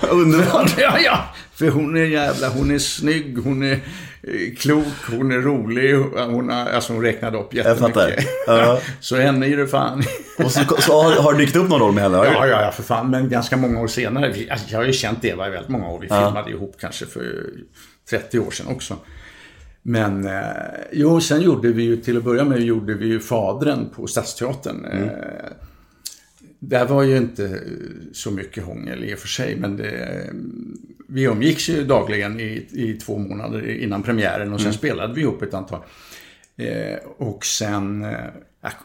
*laughs* Underbart! Ja, ja, för hon är jävla, hon är snygg, hon är eh, klok, hon är rolig. Hon, har, alltså hon räknade upp Jag jättemycket. Ja. *laughs* Så henne är det fan. Och så, så har, har du dykt upp någon roll med henne? Ja, ja, ja, för fan. Men ganska många år senare. alltså, Jag har ju känt Eva i väldigt många år. Vi filmade ihop kanske för 30 år sedan också. Men eh, jo, sen gjorde vi ju till att börja med gjorde vi ju Fadren på Stadsteatern. Eh, där var ju inte så mycket hångel i och för sig, men det, vi umgicks ju dagligen i, i två månader innan premiären och sen spelade vi ihop ett antal. Eh, och sen, eh,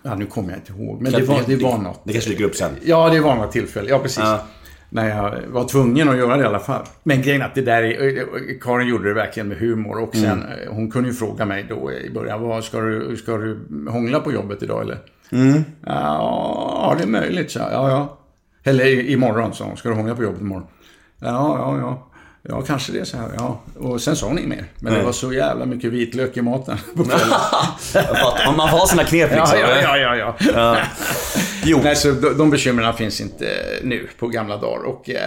ja, nu kommer jag inte ihåg, men det var, det var något. Det kanske dyker upp sen. Ja, det var något tillfälle. Ja, precis. Ja. När jag var tvungen att göra det i alla fall. Men grejen att det där, är- Karin gjorde det verkligen med humor och sen, eh, hon kunde ju fråga mig då i början, vad, ska, du, ska du hångla på jobbet idag eller? Ja, det är möjligt, så. Ja, ja. Eller imorgon, sa hon. Ska du hångla på jobbet imorgon? Ja, ja, ja. Ja, kanske det, så här. Ja. Och sen sa hon inget mer. Men det Nej. var så jävla mycket vitlök i maten. *laughs* fattar. *laughs* Man får ha sina knep liksom. ja, ja, ja, ja, ja. *laughs* Jo. Nej, så de, de bekymren finns inte nu på gamla dagar. Och eh,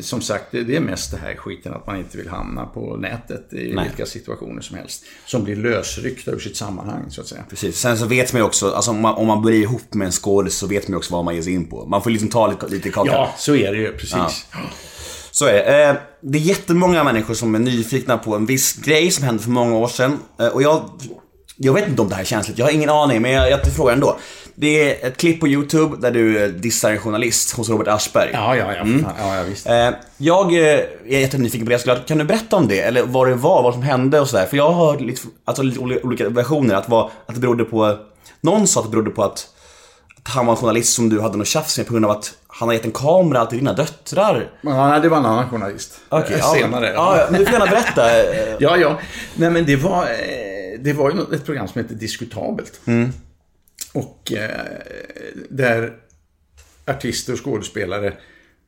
som sagt, det, det är mest det här skiten att man inte vill hamna på nätet i Nej. vilka situationer som helst. Som blir lösryckta ur sitt sammanhang, så att säga. Precis. Sen så vet man ju också, alltså om man, om man blir ihop med en skådis så vet man ju också vad man ger sig in på. Man får liksom ta lite, lite kaka. Ja, så är det ju, precis. Så är det. Eh, det är jättemånga människor som är nyfikna på en viss grej som hände för många år sedan. Eh, och jag, jag vet inte om det här är känsligt, jag har ingen aning, men jag, jag frågar ändå. Det är ett klipp på YouTube där du eh, dissar en journalist hos Robert Aschberg. Ja, ja, ja. Fan, ja, ja visst. Eh, jag är jättenyfiken på det, så kan du berätta om det? Eller vad det var, vad som hände och sådär? För jag har hört lite, alltså, lite oli- olika versioner, att, var, att det berodde på... Någon sa att det berodde på att, att han var en journalist som du hade något tjafs med på grund av att han har gett en kamera till dina döttrar. Ja, det var en annan journalist. Okej, Eh, ja. Senare. Ja, ja, men du får gärna berätta. *laughs* Ja, ja. Nej, men det var, eh, det var ju ett program som hette Diskutabelt. Och eh, där artister och skådespelare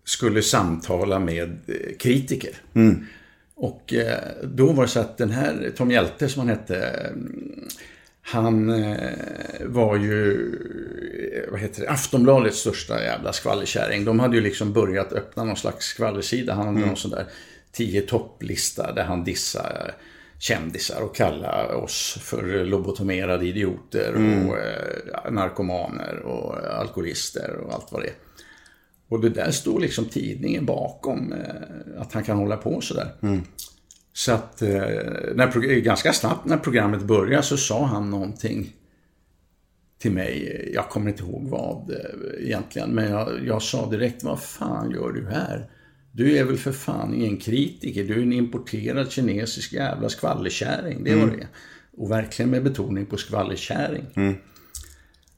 skulle samtala med kritiker. Och eh, då var det så att den här Tom Hjälte som han hette, mm, han eh, var ju, eh, vad heter det, Aftonbladets största jävla skvallerkärring. De hade ju liksom börjat öppna någon slags skvallersida. Han hade någon sån där tio topplista där han dissar kändisar och kallar oss för lobotomerade idioter och eh, narkomaner och alkoholister och allt vad det är. Och det där står liksom tidningen bakom, eh, att han kan hålla på sådär. Så att, eh, när, ganska snabbt när programmet började så sa han någonting till mig. Jag kommer inte ihåg vad eh, egentligen, men jag, jag sa direkt, vad fan gör du här? Du är väl för fan ingen kritiker, du är en importerad kinesisk jävla skvallerkärring. Det var det. Och verkligen med betoning på skvallerkärring.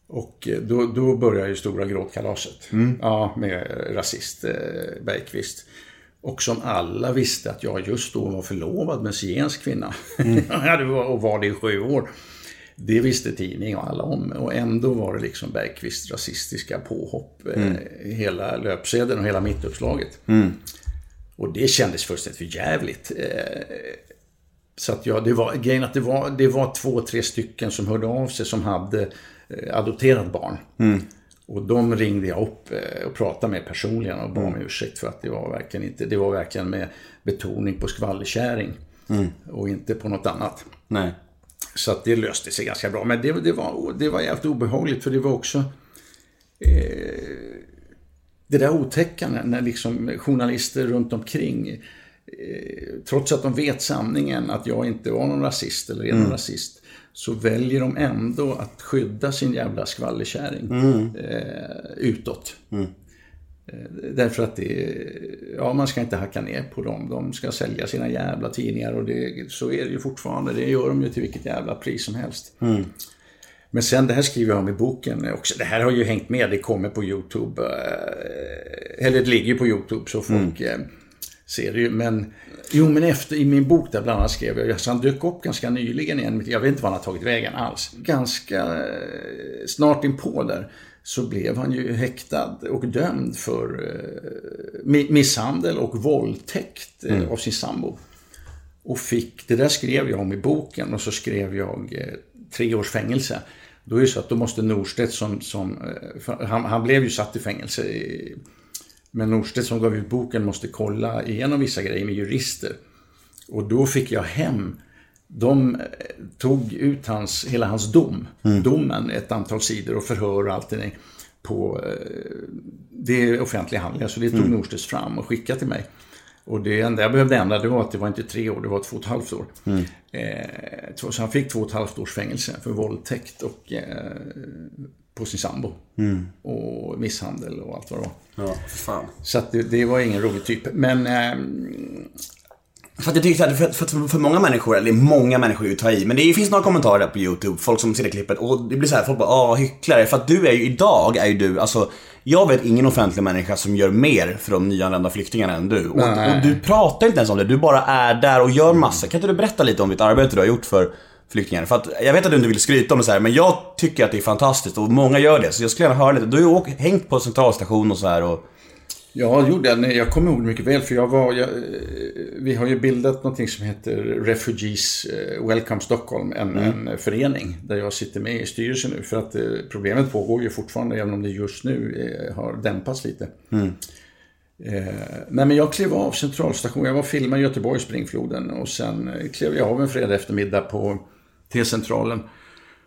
Och eh, då, då börjar ju stora gråtkalaset. Ja, med rasist eh, Bergqvist. Och som alla visste att jag just då var förlovad med en zigensk kvinna. *laughs* Ja, det var, och var det i sju år. Det visste tidning och alla om. Och ändå var det liksom Bergqvists rasistiska påhopp. Eh, hela löpsedeln och hela mittuppslaget. Och det kändes fullständigt för jävligt. Eh, så att ja, det var, grejen att det var, det var två, tre stycken som hörde av sig som hade eh, adopterat barn. Och de ringde jag upp eh, och pratade med personligen och bad om ursäkt för att det var verkligen inte, det var verkligen med betoning på skvallerkärring. Och inte på något annat. Nej. Så att det löste sig ganska bra. Men det, det, var, det var jävligt obehagligt för det var också eh, det där otäcka när, när liksom journalister runt omkring eh, trots att de vet sanningen att jag inte var någon rasist eller är någon rasist så väljer de ändå att skydda sin jävla skvallerkärring eh, utåt. Eh, Därför att det, ja man ska inte hacka ner på dem. De ska sälja sina jävla tidningar och det, så är det ju fortfarande. Det gör de ju till vilket jävla pris som helst. Men sen, det här skriver jag om i boken också. Det här har ju hängt med, det kommer på YouTube. eh, Eller det ligger ju på YouTube så folk eh, ser det ju. Men, jo men efter, i min bok där bland annat skrev jag, så han dök upp ganska nyligen igen. Jag vet inte var han har tagit vägen alls. Ganska eh, snart inpå där så blev han ju häktad och dömd för eh, mi- misshandel och våldtäkt eh, av sin sambo. Och fick, det där skrev jag om i boken och så skrev jag tre års fängelse. Då är det så att då måste Norstedt som, som han, han blev ju satt i fängelse. i- Men Norstedt som gav ut boken måste kolla igenom vissa grejer med jurister. Och då fick jag hem, de eh, tog ut hans, hela hans dom, domen, ett antal sidor och förhör och allting på, eh, det är offentliga handlingar, så det tog Norstedts fram och skickade till mig. Och det enda jag behövde ändra det var att det var inte tre år, det var två och ett halvt år. Eh, så han fick två och ett halvt års fängelse för våldtäkt och eh, på sin sambo. Och misshandel och allt vad det var. Ja, för fan. Så att det, det var ingen rolig typ. Men ehm, För att jag tycker att för, för, för många människor, eller många människor är ju att ta i, men det finns några kommentarer där på YouTube, folk som ser det klippet och det blir så här, folk bara ah hycklare. För att du är ju, idag är ju du, alltså jag vet ingen offentlig människa som gör mer för de nyanlända flyktingarna än du. Och, och du pratar inte ens om det, du bara är där och gör massa. Kan inte du berätta lite om ditt arbete du har gjort för flyktingar? För att jag vet att du inte vill skryta om det så här, men jag tycker att det är fantastiskt och många gör det. Så jag skulle gärna höra lite. Du har ju åkt, hängt på centralstation och så här och... Ja, gjorde jag. Nej, Jag kommer ihåg mycket väl för jag var, jag, eh, vi har ju bildat någonting som heter Refugees eh, Welcome Stockholm, en, en förening där jag sitter med i styrelsen nu. För att eh, problemet pågår ju fortfarande även om det just nu har dämpats lite. Eh, nej, men jag klev av centralstationen, jag var och filmade Göteborg, Springfloden och sen klev jag av en fredag eftermiddag på T-centralen.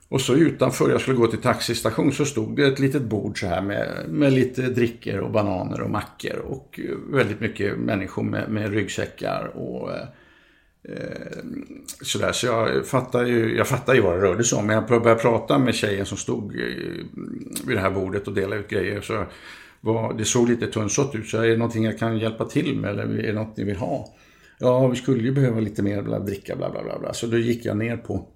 Och så utanför, jag skulle gå till taxistation, så stod det ett litet bord så här med, med lite drickor och bananer och mackor och eh, väldigt mycket människor med, med ryggsäckar och eh, eh, sådär. Så jag fattar ju, jag fattar ju vad det rörde sig om. Men jag började prata med tjejen som stod eh, vid det här bordet och delade ut grejer. Så var, det såg lite tunnsått ut. Så är det någonting jag kan hjälpa till med eller är det något ni vill ha? Ja, vi skulle ju behöva lite mer bla, dricka, bla, bla, bla, bla. Så då gick jag ner på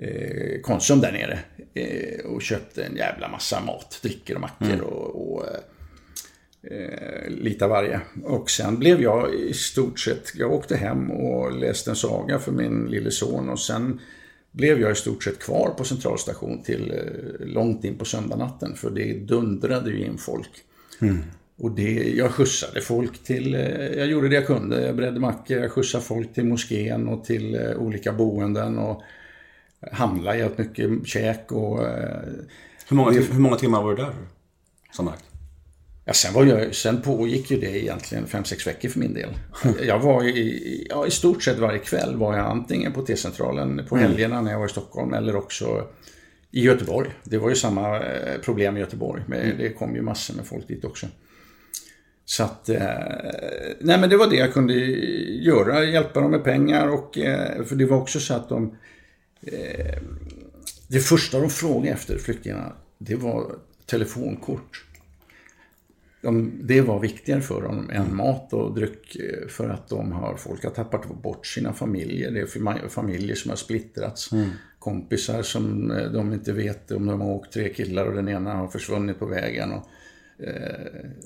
eh, Konsum där nere eh, och köpte en jävla massa mat, drickor och mackor och, och eh, lite av varje. Och sen blev jag i stort sett, jag åkte hem och läste en saga för min lille son och sen blev jag i stort sett kvar på centralstation till eh, långt in på söndagnatten för det dundrade ju in folk. Och det, jag skjutsade folk till, eh, jag gjorde det jag kunde. Jag bredde mackor, jag skjutsade folk till moskén och till eh, olika boenden och handlade jävligt mycket käk och eh, Hur många, hur många timmar var du där? Sammanlagt? Ja, sen, var jag, sen pågick ju det egentligen 5-6 veckor för min del. *laughs* Jag var i, ja, i stort sett varje kväll var jag antingen på T-centralen på helgerna när jag var i Stockholm eller också i Göteborg. Det var ju samma eh, problem i Göteborg. Men Det kom ju massor med folk dit också. Så att, eh, nej men det var det jag kunde göra, hjälpa dem med pengar och, för det var också så att de, det första de frågade efter flyktingarna, det var telefonkort. De, det var viktigare för dem än mat och dryck eh, för att de har, folk har tappat bort sina familjer. Det är fam- familjer som har splittrats. Kompisar som eh, de inte vet om de har åkt tre killar och den ena har försvunnit på vägen. Och,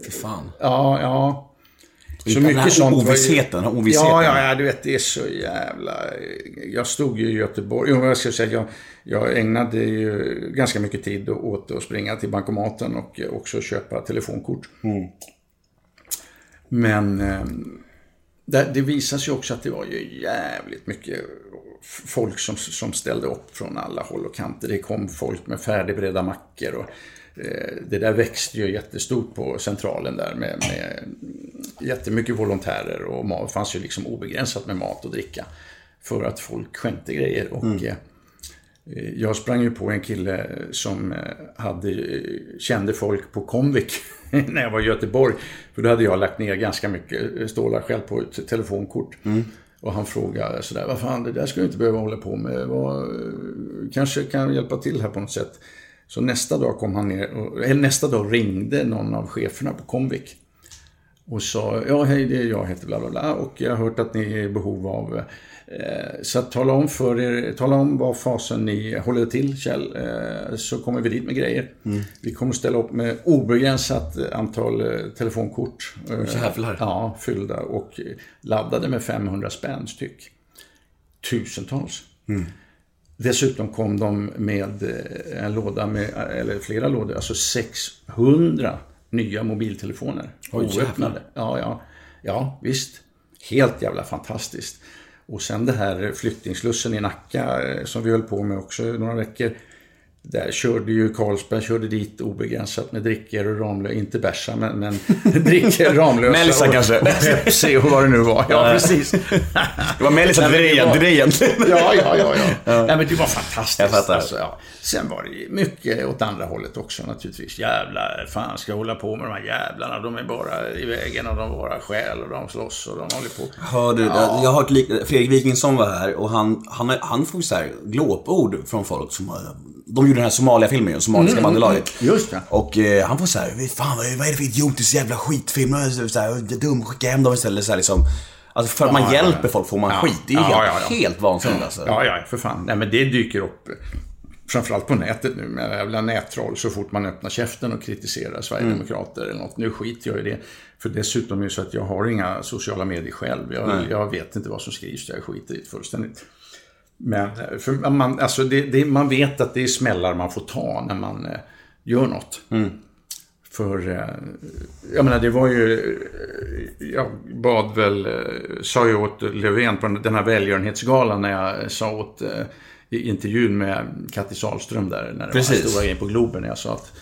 Fy fan. ja, ja. Så Den här mycket sånt. var ju- Ovissheten, ovissheten. Ja, ja, ja, du vet, det är så jävla... Jag stod ju i Göteborg. Jo, jag ska säga, jag, jag ägnade ju ganska mycket tid åt att springa till bankomaten och också köpa telefonkort. Men eh, det, det visade sig också att det var ju jävligt mycket folk som, som ställde upp från alla håll och kanter. Det kom folk med färdigberedda mackor och eh, det där växte ju jättestort på centralen där med, med jättemycket volontärer och. Det fanns ju liksom obegränsat med mat och dricka för att folk skänkte grejer. Och, eh, jag sprang ju på en kille som eh, hade, eh, kände folk på Comvik *laughs* när jag var i Göteborg. För då hade jag lagt ner ganska mycket eh, stålar själv på ett telefonkort. Och han frågade sådär, vad fan det där ska du inte behöva hålla på med. Vad, eh, kanske kan hjälpa till här på något sätt. Så nästa dag kom han ner, eller nästa dag ringde någon av cheferna på Comvik. Och sa, ja hej det är jag, heter bla bla bla och jag har hört att ni är i behov av eh, så att tala om för er, tala om vad fasen ni håller till Kjell, eh, så kommer vi dit med grejer. Vi kommer ställa upp med obegränsat antal eh, telefonkort. Eh, Jävlar. Ja, fyllda och eh, laddade med 500 spänn styck. Tusentals. Dessutom kom de med eh, en låda med, eller flera lådor, alltså 600 nya mobiltelefoner. Oj, oöppnade. Ja, ja, ja, visst. Helt jävla fantastiskt. Och sen det här flyttningslussen i Nacka eh, som vi höll på med också några veckor. Där körde ju Carlsberg körde dit obegränsat med drickor och Ramlösa, inte bärsa men, men *laughs* drickor, Ramlösa Melisa och, kanske. och Pepsi och vad det nu var. Ja, precis. Det var men det var- Drejen. Ja, ja, ja. ja. Nej, men det var fantastiskt. Alltså, ja. Sen var det mycket åt andra hållet också naturligtvis. Jävlar, fan ska jag hålla på med de här jävlarna? De är bara i vägen och de bara stjäl och de slåss och de håller på. Hör du, jag har hört Fredrik Wikingsson var här och han, han, han får så här glåpord från folk som har de gjorde den här Somalia-filmen ju, Somaliska bandelaget. Just det. Och eh, han får såhär, fan vad, är det för idiotisk jävla skitfilm? Så här, dum, skicka hem dem istället. Så här, liksom. Alltså för att man Ja, ja, ja. hjälper folk får man Ja. skit. Det är helt, ja, ja. helt vansinnigt alltså. Ja, ja, för fan. Nej, men det dyker upp. Framförallt på nätet nu med jävla nättroll så fort man öppnar käften och kritiserar Sverigedemokrater eller något. Nu skiter jag i det. För dessutom är det så att jag har inga sociala medier själv. Jag, jag vet inte vad som skrivs jag skiter i det fullständigt. Men för man, alltså det, det, man vet att det är smällar man får ta när man eh, gör något. För, eh, jag menar det var ju, eh, jag bad väl, sa ju åt Löfven på den här välgörenhetsgalan när jag sa åt, eh, i intervjun med Kattis Sahlström där, när det Precis. var stora grejen på Globen, när jag sa att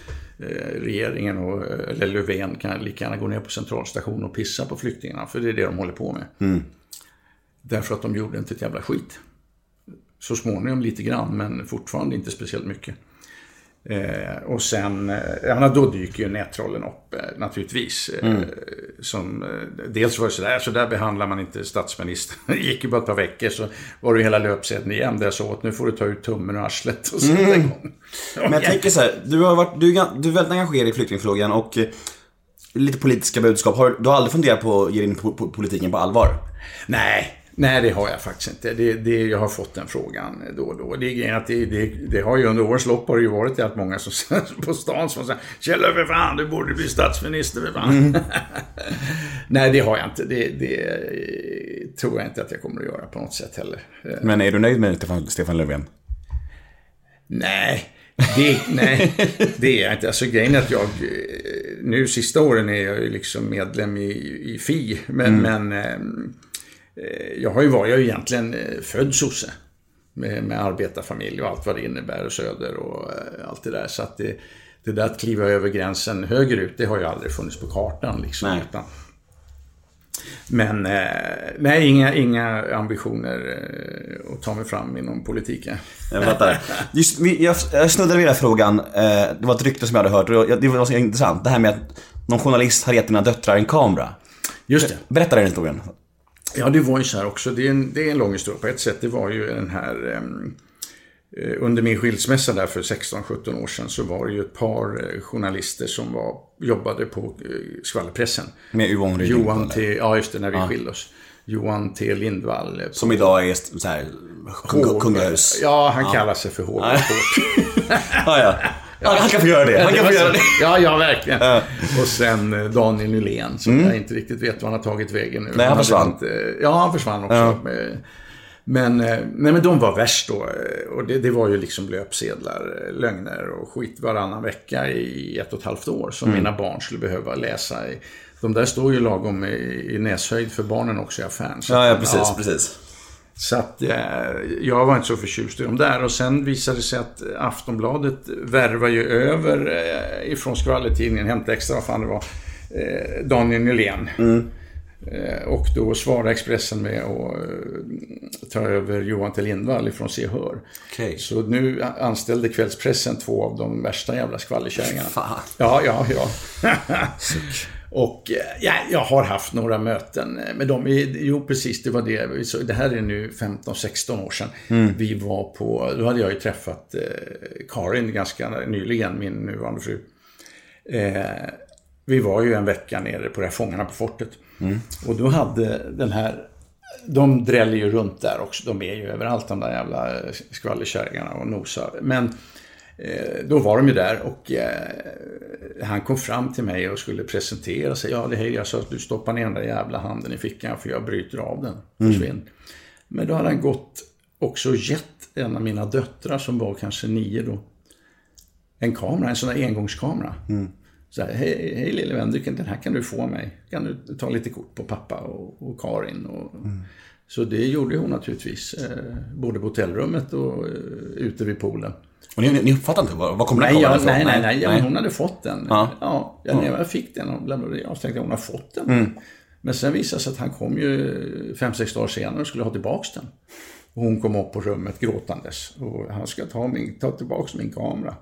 regeringen och, eller Löfven kan lika gärna gå ner på centralstationen och pissa på flyktingarna, för det är det de håller på med. Därför att de gjorde inte ett jävla skit. Så småningom lite grann, men fortfarande inte speciellt mycket. Eh, och sen, eh, jag menar, då dyker ju nättrollen upp eh, naturligtvis. Eh, som, eh, dels var det sådär, så där behandlar man inte statsministern. *laughs* Det gick ju bara ett par veckor så var det hela löpsedeln igen där jag sa att nu får du ta ut tummen och arslet och sätta igång. *laughs* Men jag tänker så här, du har varit, du du är väldigt engagerad i flyktingfrågan och eh, lite politiska budskap. Har, du har aldrig funderat på att ge in politiken på allvar? Nej, nej det har jag faktiskt inte. Det, det, jag har fått den frågan då och då. Det är att det, det, det har ju under årens lopp har det ju varit att många som *laughs* på stan som säger Kjell för fan, du borde bli statsminister för fan. *laughs* nej, det har jag inte. Det, det tror jag inte att jag kommer att göra på något sätt heller. Eh, Men är du nöjd med Stefan, Stefan Löfven? Nej, det, nej, det är jag inte. Alltså grejen är att jag, eh, nu sista åren är jag ju liksom medlem i, i FI, men, men eh, eh, jag har ju varit, jag ju egentligen eh, född sosse. Med, med arbetarfamilj och allt vad det innebär och söder och eh, allt det där. Så att det, det där att kliva över gränsen högerut, det har ju aldrig funnits på kartan liksom. Nej. Utan, men eh, nej, inga, inga ambitioner eh, att ta mig fram inom politiken. Jag fattar. Just, jag, jag snuddade vid den här frågan. Eh, det var ett rykte som jag hade hört och det var så intressant. Det här med att någon journalist har gett dina döttrar en kamera. Just det. Berätta den historien. Ja, det var ju så här också. Det är en, det är en lång historia på ett sätt. Det var ju den här... ehm, eh, under min skilsmässa där för 16-17 år sedan så var det ju ett par eh, journalister som var, jobbade på eh, skvallerpressen. Med Yvonne Ryding. Johan T. Ja, just det, när vi skilde oss. Johan T. Lindvall. eh, på- Som idag är så här, kung, kungahus. Ja, han kallar sig för hovreporter. *laughs* Ja, ja. Han, han kan få göra det. Han kan få göra det. Ja, ja, verkligen. Och sen eh, Daniel Nylén, som jag inte riktigt vet var han har tagit vägen nu. Mm. Nej, han hade försvann. Inte, ja, han försvann också. Men- Men, eh, nej, men de var värst då. eh, Och det, det var ju liksom löpsedlar, eh, lögner och skit varannan vecka i ett och ett halvt år. Som mina barn skulle behöva läsa. i- De där står ju lagom i, i näshöjd för barnen också i affären. Så Ja, ja, precis, precis. Så att eh, jag var inte så förtjust i dem där. Och sen visade det sig att Aftonbladet värvar ju över eh, ifrån skvallertidningen Hämta Extra, vad fan det var, eh, Daniel Nylén. Eh, och då svarade Expressen med att ta över Johan T Lindvall ifrån Se Hör. Okej. Så nu anställde kvällspressen två av de värsta jävla skvallerkärringarna. Fan. Ja, ja, ja. Och eh, ja, jag har haft några möten med dem. Jo, precis, det var det. Så- Det här är nu 15-16 år sedan. Vi var på, då hade jag ju träffat eh, Karin ganska nyligen, min nuvarande fru. Eh, vi var ju en vecka nere på det här Fångarna på fortet. Och då hade den här, de dräller ju runt där också. De är ju överallt de där jävla eh, skvallerkärringarna och nosar. Men eh, då var de ju där och eh, han kom fram till mig och skulle presentera sig. Ja, det hej, jag sa att du stoppar ner den där jävla handen i fickan för jag bryter av den. Försvinn. Men då hade han gått också och gett en av mina döttrar som var kanske nio då. En kamera, en sån där engångskamera. Så här, hej, hej lille vän, den här kan du få mig. Kan du ta lite kort på pappa och, och Karin? Och, Så det gjorde hon naturligtvis. Eh, både på hotellrummet och eh, ute vid poolen. Och ni, ni fattar inte, var, var kommer den Nej, kameran jag, ifrån? nej, nej, nej, ja, men hon hade fått den. Ja. Ja, ja, när jag fick den och lämnade jag tänkte jag hon har fått den. Men sen visade det sig att han kom ju fem, sex dagar senare och skulle ha tillbaks den. Och hon kom upp på rummet gråtandes och han ska ta, min, ta tillbaks min kamera.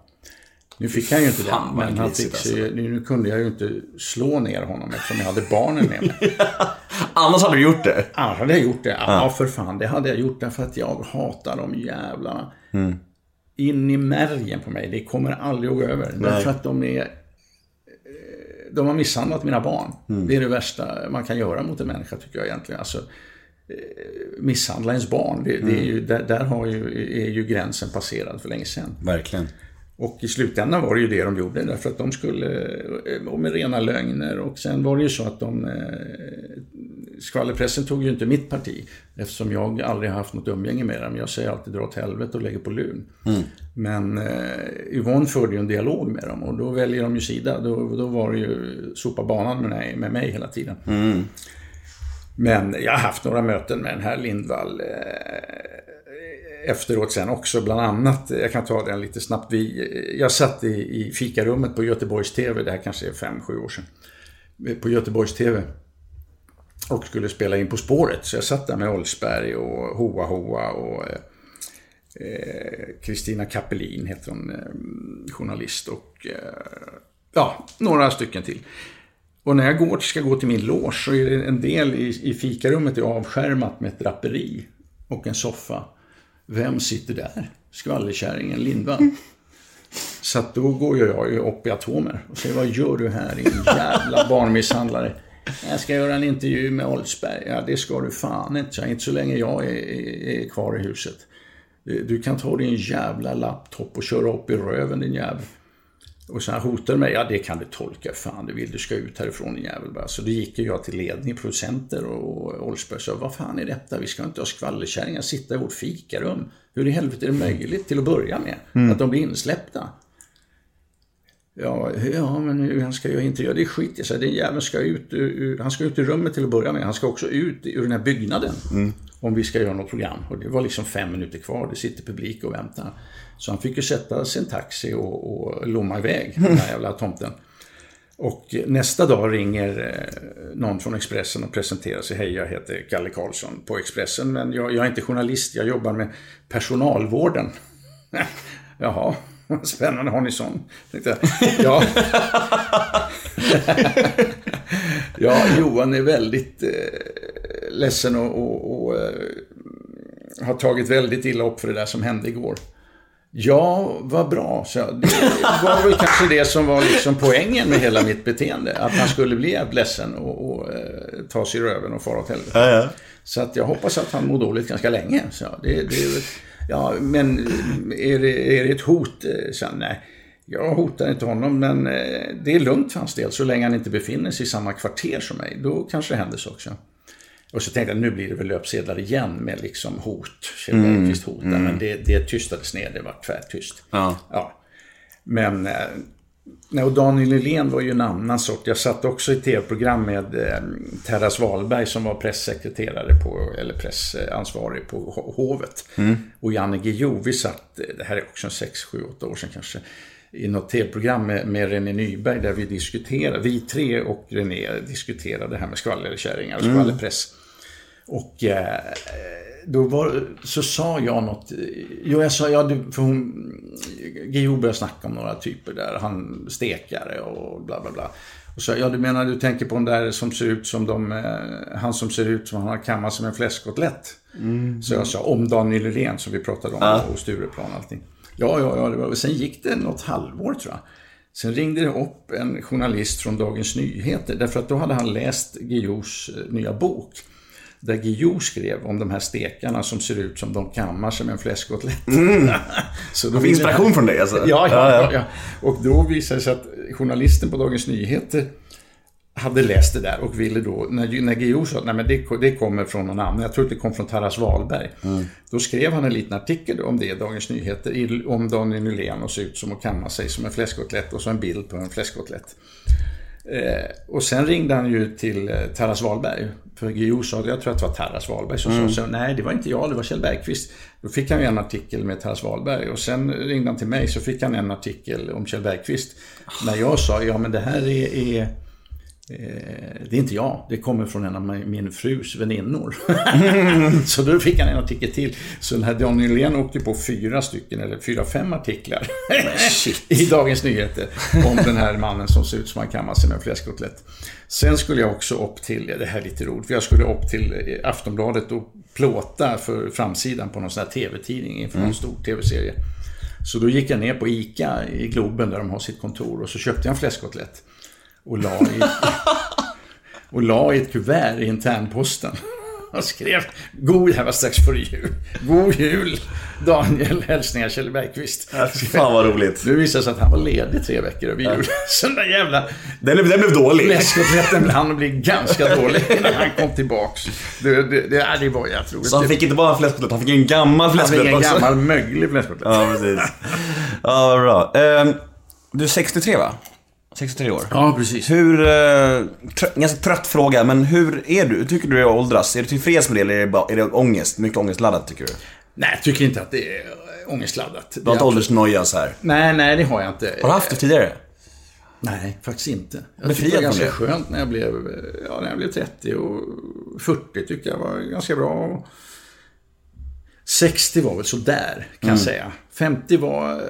Nu fick han ju inte Fan, den, men han fick sig, nu, nu kunde jag ju inte slå ner honom eftersom jag hade barnen med mig. *laughs* Annars hade du gjort det. Annars hade jag gjort det. Ja, för fan. Det hade jag gjort därför att jag hatar de jävlarna. In i märgen på mig. Det kommer aldrig att gå över. Därför att de är... eh, De har misshandlat mina barn. Det är det värsta man kan göra mot en människa tycker jag egentligen. Alltså, eh, misshandla ens barn. Det, det är ju, där där har ju, är ju gränsen passerad för länge sedan. Verkligen. Och i slutändan var det ju det de gjorde därför att de skulle, eh, och med rena lögner och sen var det ju så att de, eh, skvallerpressen tog ju inte mitt parti eftersom jag aldrig haft något umgänge med dem. Jag säger alltid dra åt helvete och lägger på lun. Men eh, Yvonne förde ju en dialog med dem och då väljer de ju sida. Då, då var det ju sopa banan med mig, med mig hela tiden. Men jag har haft några möten med den här Lindvall eh, efteråt sen också. Bland annat, jag kan ta den lite snabbt. Vi, jag satt i, i fikarummet på Göteborgs TV, det här kanske är fem sju år sedan. På Göteborgs TV. Och skulle spela in På spåret. Så jag satt där med Olsberg och Hoa Hoa och Kristina eh, Kristina Kappelin heter hon, eh, journalist och eh, ja, några stycken till. Och när jag går, ska gå till min loge så är det en del i, i fikarummet är avskärmat med ett draperi och en soffa. Vem sitter där? Skvallerkärringen Lindvall. Så då går ju jag upp i atomer och säger vad gör du här din jävla barnmisshandlare? Jag ska göra en intervju med Oldsberg. Ja det ska du fan inte. Så inte så länge jag är, är, kvar i huset. Du kan ta din jävla laptop och köra upp i röven din jävel. Och så han hotade mig, ja det kan du tolka fan du vill, du ska ut härifrån din jävel. Så då gick jag till ledning, producenter och Olsberg sa, vad fan är detta? Vi ska inte ha skvallerkärringar sitta i vårt fikarum. Hur i helvete är det möjligt till att börja med? Att de blir insläppta? Ja, ja men hur han ska göra intervju? Det är skit jag säger, den jäveln ska ut ur, han ska ut ur rummet till att börja med. Han ska också ut ur den här byggnaden. Om vi ska göra något program. Och det var liksom fem minuter kvar, det sitter publik och väntar. Så han fick ju sätta sin taxi och, och lomma iväg, den här jävla tomten. Och nästa dag ringer eh, någon från Expressen och presenterar sig. Hej, jag heter Kalle Karlsson på Expressen, men jag, jag är inte journalist, jag jobbar med personalvården. *laughs* Jaha, *laughs* spännande, har ni sån? Tänkte jag. Ja. *laughs* ja, Johan är väldigt eh, ledsen och, och, och eh, har tagit väldigt illa upp för det där som hände igår. Ja, vad bra, så. Det var väl kanske det som var liksom poängen med hela mitt beteende. Att han skulle bli jävligt ledsen och, och eh, ta sig i röven och fara åt helvete. Ja, ja. Så att jag hoppas att han mår dåligt ganska länge. Så det, det är, ja, men är det, är det ett hot? Eh, Så, nej, jag hotar inte honom, men eh, det är lugnt för hans del. Så länge han inte befinner sig i samma kvarter som mig, då kanske det händer så också. Och så tänkte jag, nu blir det väl löpsedlar igen med liksom hot. Kjell Bergqvist hotar, men det, det tystades ner, det var tvärtyst. Ja. Ja. Men eh, nej, och Daniel Nylén var ju en annan sort. Jag satt också i tv-program med eh, Terras Wahlberg som var pressekreterare på, eller pressansvarig på Ho- hovet. Och Janne Guillou, vi satt, eh, det här är också en 6, 7, 8 år sedan kanske, i något tv-program med, med René Nyberg där vi diskuterade, vi tre och René diskuterade det här med skvallerkärringar och skvallerpress. Och eh, då var, så sa jag något. Jo, jag sa, ja, du, för hon, Guillou började snacka om några typer där. Han stekare och bla bla bla. Och så, ja, du menar du tänker på den där som ser ut som de, eh, han som ser ut som han har kammat som en fläskkotlett. Så jag sa om Daniel Nylén som vi pratade om och Stureplan och allting. Ja, ja, ja. Det var, sen gick det något halvår tror jag. Sen ringde det upp en journalist från Dagens Nyheter därför att då hade han läst Guillous eh, nya bok. Där Guillou skrev om de här stekarna som ser ut som de kammar som en fläskkotlett. *laughs* Så då inspiration från dig alltså? Ja, ja, ja, ja. Och då visade det sig att journalisten på Dagens Nyheter hade läst det där och ville då, när, när Guillou sa att nej, men det, det kommer från någon annan, jag tror att det kom från Taras Wahlberg. Då skrev han en liten artikel om det i Dagens Nyheter, om Daniel Nylén och ser ut som att kamma sig som en fläskkotlett och så en bild på en fläskkotlett. Eh, och sen ringde han ju till eh, Taras Wahlberg. För Guillou sa, jag tror att det var Taras Wahlberg som sa, så, nej det var inte jag, det var Kjell Bergqvist. Då fick han ju en artikel med Taras Wahlberg och sen ringde han till mig så fick han en artikel om Kjell Bergqvist. När jag sa, ja men det här är, är det är inte jag, det kommer från en av min frus väninnor. *laughs* så då fick han en artikel till. Så den här Daniel Nylén åkte på fyra stycken, eller fyra, fem artiklar *laughs* i Dagens Nyheter om den här mannen som ser ut som han kammar sig med en fläskkotlett. Sen skulle jag också upp till, det här är lite roligt, för jag skulle upp till eh, Aftonbladet och plåta för framsidan på någon sån här tv-tidning inför någon stor tv-serie. Så då gick jag ner på ICA i Globen där de har sitt kontor och så köpte jag en fläskkotlett. Och la i, *laughs* och la i ett kuvert i internposten. *laughs* Och skrev God, här var strax före jul. God jul Daniel, hälsningar Kjell Bergqvist. Fan vad roligt. Nu visade det sig att han var ledig tre veckor över jul. *laughs* Så den där jävla Den, den blev dålig. fläskkotletten hann bli ganska dålig innan han kom tillbaks. Det, det, det, det var jätteroligt. Så han fick inte bara fläskkotlett, han fick en gammal Han fick fläskkotlett en också. gammal möglig fläskkotlett. Ja, precis. Ja, vad bra. Ehm, du är 63 va? 63 år. Ja, precis. Hur, eh, trö- ganska trött fråga, men hur är du? Hur tycker du är att åldras? Är du tillfreds med det eller är det, bara, är det ångest? Mycket ångestladdat tycker du? Nej, jag tycker inte att det är ångestladdat. Du har inte åldersnoja så här. Nej, nej, det har jag inte. Har du haft det tidigare? Nej, faktiskt inte. Jag Befriad tyckte det var ganska det? skönt när jag blev, ja, när jag blev 30 och 40 tyckte jag var ganska bra. 60 var väl sådär, kan Mm. jag säga. 50 var...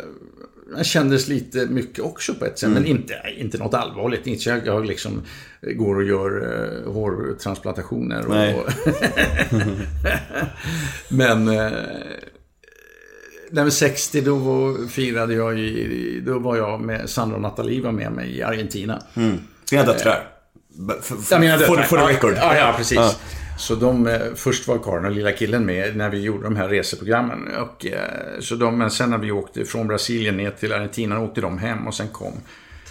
Jag kändes lite mycket också på ett sätt, Mm. men inte, inte något allvarligt. Inte jag, jag liksom går och gör uh, hårtransplantationer. Och, Nej. *laughs* men... Uh, var 60 då var, firade jag i, då var jag med, Sandra och Nathalie var med mig i Argentina. Dina döttrar? Menar for, döttrar. for the record. Ja, ja precis. Ja. Så de, eh, först var Karin och lilla killen med när vi gjorde de här reseprogrammen. Och, eh, så de, men sen när vi åkte från Brasilien ner till Argentina åkte de hem och sen kom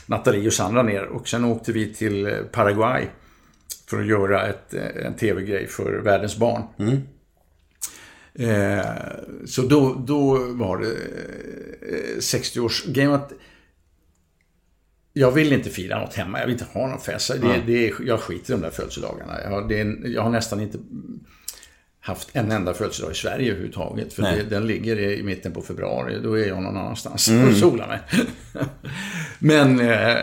Nathalie och Sandra ner. Och sen åkte vi till eh, Paraguay för att göra ett, en tv-grej för världens barn. Eh, så då, då var det eh, 60 års game att jag vill inte fira något hemma. Jag vill inte ha någon fest. Det, det är, jag skiter i de där födelsedagarna. Jag har, det jag har nästan inte haft en enda födelsedag i Sverige överhuvudtaget. För det, den ligger i mitten på februari. Då är jag någon annanstans och solar mig. *laughs* Men eh,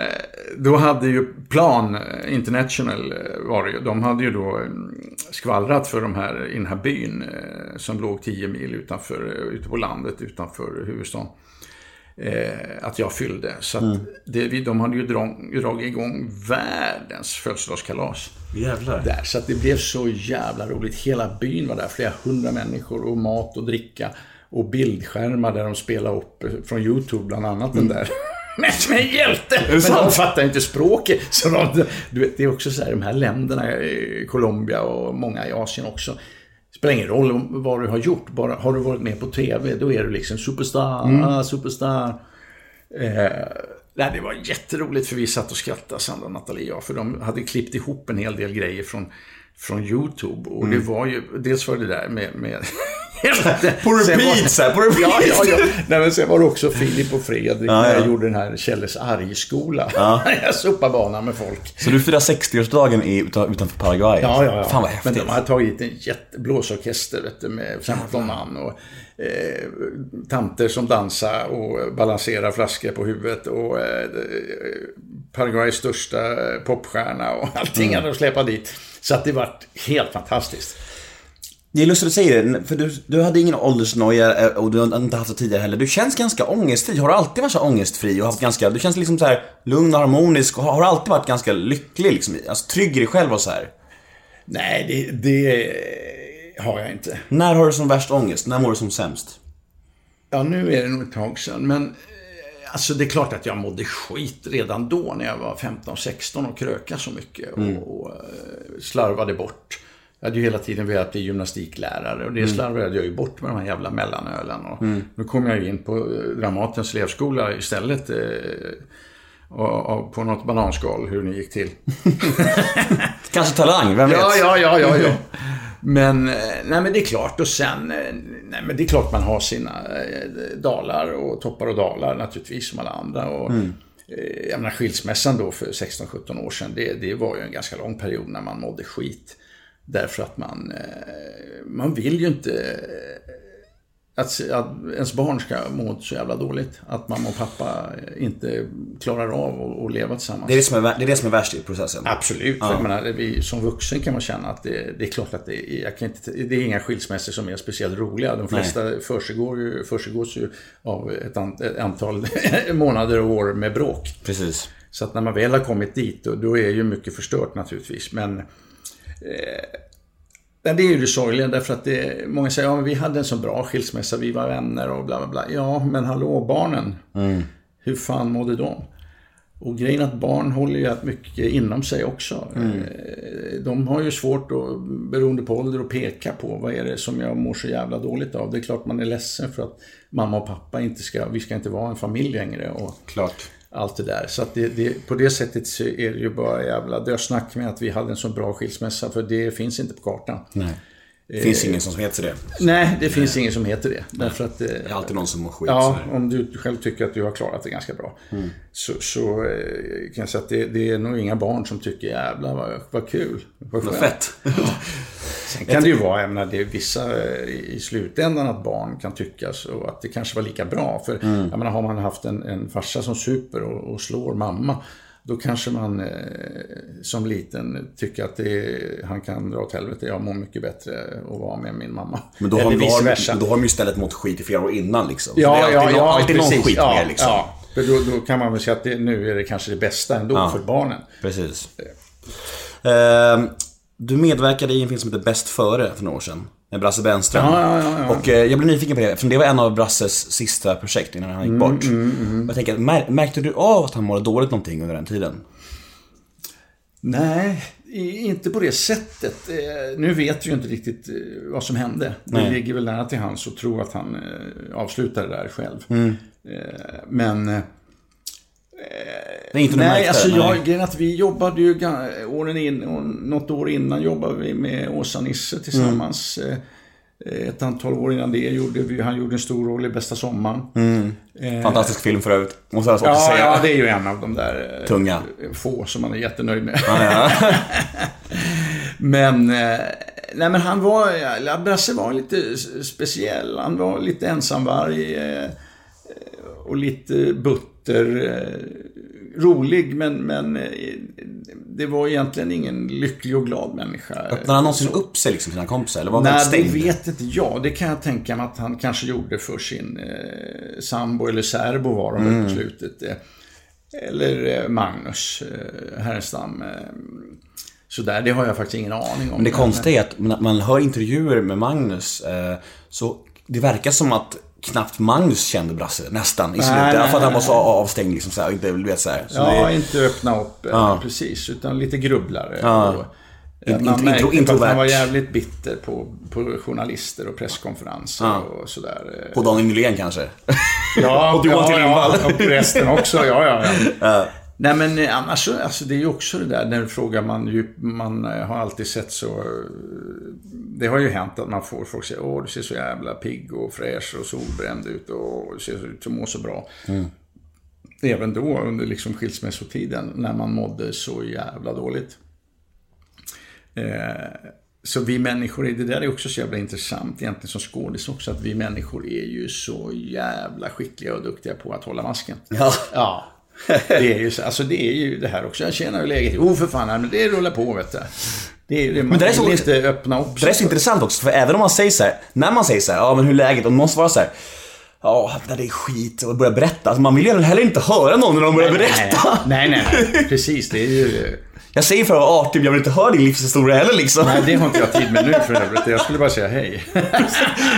då hade ju Plan eh, International eh, var det ju. De hade ju då mm, skvallrat för de här, i den här byn eh, som låg 10 mil utanför, eh, ute på landet utanför huvudstaden eh, att jag fyllde. Så att det, vi, de hade ju drag, dragit igång världens födelsedagskalas Jävlar. där. Så att det blev så jävla roligt. Hela byn var där, flera hundra människor och mat och dricka. Och bildskärmar där de spelade upp eh, från YouTube bland annat den där. *laughs* Men som en hjälte! Men de fattar inte språket. Så de, du vet, det är också så här, de här länderna, eh, Colombia och många i Asien också. Spelar ingen roll vad du har gjort. Bara, har du varit med på TV, då är du liksom superstar, ah, superstar. Eh, nej, det var jätteroligt för vi satt och skrattade, Sandra Nathalie och jag, för de hade klippt ihop en hel del grejer från, från YouTube. Och det var ju, dels var det där med... med På repeat så här, på repeat. Ja, ja, ja. Nej, men sen var det också Filip och Fredrik när jag ja. gjorde den här Kjelles argskola. *laughs* jag sopade banan med folk. Så du firar 60-årsdagen i, utan- utanför Paraguay? Ja, ja, ja. Fan vad Men häftigt. de hade tagit en jätteblåsorkester vet du, med 15 man och eh, tanter som dansar och balanserar flaskor på huvudet och eh, Paraguays största popstjärna och *laughs* allting hade de släpat dit. Så att det var helt fantastiskt. Det är lustigt att säga det, för du, du hade ingen åldersnoja eh, och du har inte haft det tidigare heller. Du känns ganska ångestfri. Har du alltid varit så ångestfri och haft ganska, du känns liksom så här lugn och harmonisk och har, har alltid varit ganska lycklig liksom? Alltså trygg i dig själv och så här. Nej, det, det har jag inte. När har du som värst ångest? När mår du som sämst? Ja, nu är det nog ett tag sedan, men eh, alltså det är klart att jag mådde skit redan då när jag var 15-16 och krökade så mycket och, och eh, slarvade bort. Jag hade ju hela tiden velat bli gymnastiklärare och det slarvade jag ju bort med de här jävla mellanölen. Och Nu kom jag ju in på eh, Dramatens elevskola istället. Eh, och, och på något bananskal, hur det gick till. *laughs* Kanske talang, vem vet? Ja, ja, ja, ja, ja. *laughs* Men, eh, nej men det är klart och sen, eh, nej men det är klart man har sina dalar och toppar och dalar naturligtvis som alla andra. Och, Mm. Jag menar skilsmässan då för 16-17 år sedan, det, det var ju en ganska lång period när man mådde skit. Därför att man, eh, man vill ju inte eh, att, att ens barn ska må så jävla dåligt. Att mamma och pappa inte klarar av att, att leva tillsammans. Det är det, som är, det är det som är värst i processen. Absolut. För jag menar, vi, som vuxen kan man känna att det, det är klart att det är, jag kan inte, det är inga skilsmässor som är speciellt roliga. De flesta försiggår ju, försiggås ju av ett, an, ett antal *laughs* månader och år med bråk. Precis. Så att när man väl har kommit dit, då, då är ju mycket förstört naturligtvis. Men Men det är ju det sorgliga därför att det, många säger ja, vi hade en så bra skilsmässa, vi var vänner och bla bla bla. Ja, men hallå barnen. Hur fan mådde de? Och grejen att barn håller ju mycket inom sig också. Eh, De har ju svårt, att, beroende på ålder, att peka på vad är det som jag mår så jävla dåligt av. Det är klart man är ledsen för att mamma och pappa inte ska, vi ska inte vara en familj längre. Och Klart allt det där. Så att det, det, på det sättet så är det ju bara jävla dösnack med att vi hade en så bra skilsmässa. För det finns inte på kartan. Nej. Det finns ingen som heter det. Nej, det finns ingen som heter det. Därför att, eh, Det är alltid någon som mår skit. Ja, om du själv tycker att du har klarat det ganska bra. Så, så eh, kan jag säga att det, det är nog inga barn som tycker jävlar vad, vad kul. Vad Vad skönt." fett. *laughs* Sen kan det ju vara, jag menar, det är vissa eh, i slutändan att barn kan tycka så att det kanske var lika bra. För jag menar, har man haft en, en farsa som super och, och slår mamma. Då kanske man eh, som liten tycker att det, han kan dra åt helvete. Jag mår mycket bättre att vara med min mamma. Men då har, Eller vice versa. då har de ju istället mått skit i flera år innan liksom. Ja, det är ja, alltid, ja, någon, alltid någon precis. skit ja, med liksom. Ja, för då, då kan man väl säga att det, nu är det kanske det bästa ändå Ja. för barnen. Precis. Ehm, du medverkade i en film som heter Bäst före för några år sedan. Med Brasse Brännström. Ja, ja, ja. Och eh, jag blev nyfiken på det, för det var en av Brasses sista projekt innan han gick Mm, bort. Och jag tänker, mär, märkte du av att han mådde dåligt någonting under den tiden? Nej, inte på det sättet. Eh, Nu vet vi ju inte riktigt eh, vad som hände. Det Nej. ligger väl nära till hans att tro att han eh, avslutade det där själv. Mm. Eh, Men... eh, Det är inte Nej, märkte? alltså jag, grejen att vi jobbade ju åren in, något år innan jobbade vi med Åsa-Nisse tillsammans. Mm. Eh, Ett antal år innan det gjorde vi, han gjorde en stor roll i Bästa sommaren. Eh, Fantastisk film för övrigt. Måste jag Ja, säga. ja, det är ju en av de där eh, Tunga. få som man är jättenöjd med. Ja, ja. *laughs* Men, eh, nej men han var, Brasse var lite speciell. Han var lite ensamvarg eh, och lite butter. Eh, Rolig men, men eh, det var egentligen ingen lycklig och glad människa. Öppnade han någonsin upp sig liksom sina kompisar? Eller var Nej, det vet inte jag. Det kan jag tänka mig att han kanske gjorde för sin eh, sambo eller särbo var de Mm. på slutet. Eh, eller eh, Magnus eh, Härenstam. Eh, sådär, det har jag faktiskt ingen aning om. Men det konstiga är att när man hör intervjuer med Magnus eh, så det verkar som att knappt Magnus kände Brasse, nästan, i slutet. nej, för att han var så avstängd liksom, så här, inte, du vet så här. Så Ja, det, inte öppna upp, eh, Ja. precis. Utan lite grubblare. Ja. Och, eh, man intro- märkte på att han var jävligt bitter på, på journalister och presskonferenser Ja. och sådär. eh. på Daniel Nylén kanske. Ja, *laughs* Och Johan ja, ja, och resten också. Ja, ja, ja. *laughs* Nej, men eh, annars så, alltså det är ju också det där när frågar man ju, man eh, har alltid sett så, eh, det har ju hänt att man får folk säga, åh du ser så jävla pigg och fräsch och solbränd ut och du ser ut som mår så bra. Även då under liksom skilsmässotiden när man mådde så jävla dåligt. Eh, så vi människor, det där är också så jävla intressant egentligen som skådis också, att vi människor är ju så jävla skickliga och duktiga på att hålla masken. Ja. Ja. Det är ju så, alltså det är ju det här också. Jag känner hur läget är. Oh för fan, men det rullar på vet du. Det är det, man det är så- inte öppna upp Det är så intressant också, för även om man säger så här, när man säger så här, ja men hur är läget? Och man måste vara så här, ja det är skit och börja berätta. Alltså, man vill ju heller inte höra någon när de börjar berätta. Nej, nej, nej. *laughs* Precis, det är ju... Jag säger för att vara artig, men jag vill inte höra din livshistoria heller liksom. Nej, det har inte jag tid med nu för övrigt. Jag skulle bara säga hej.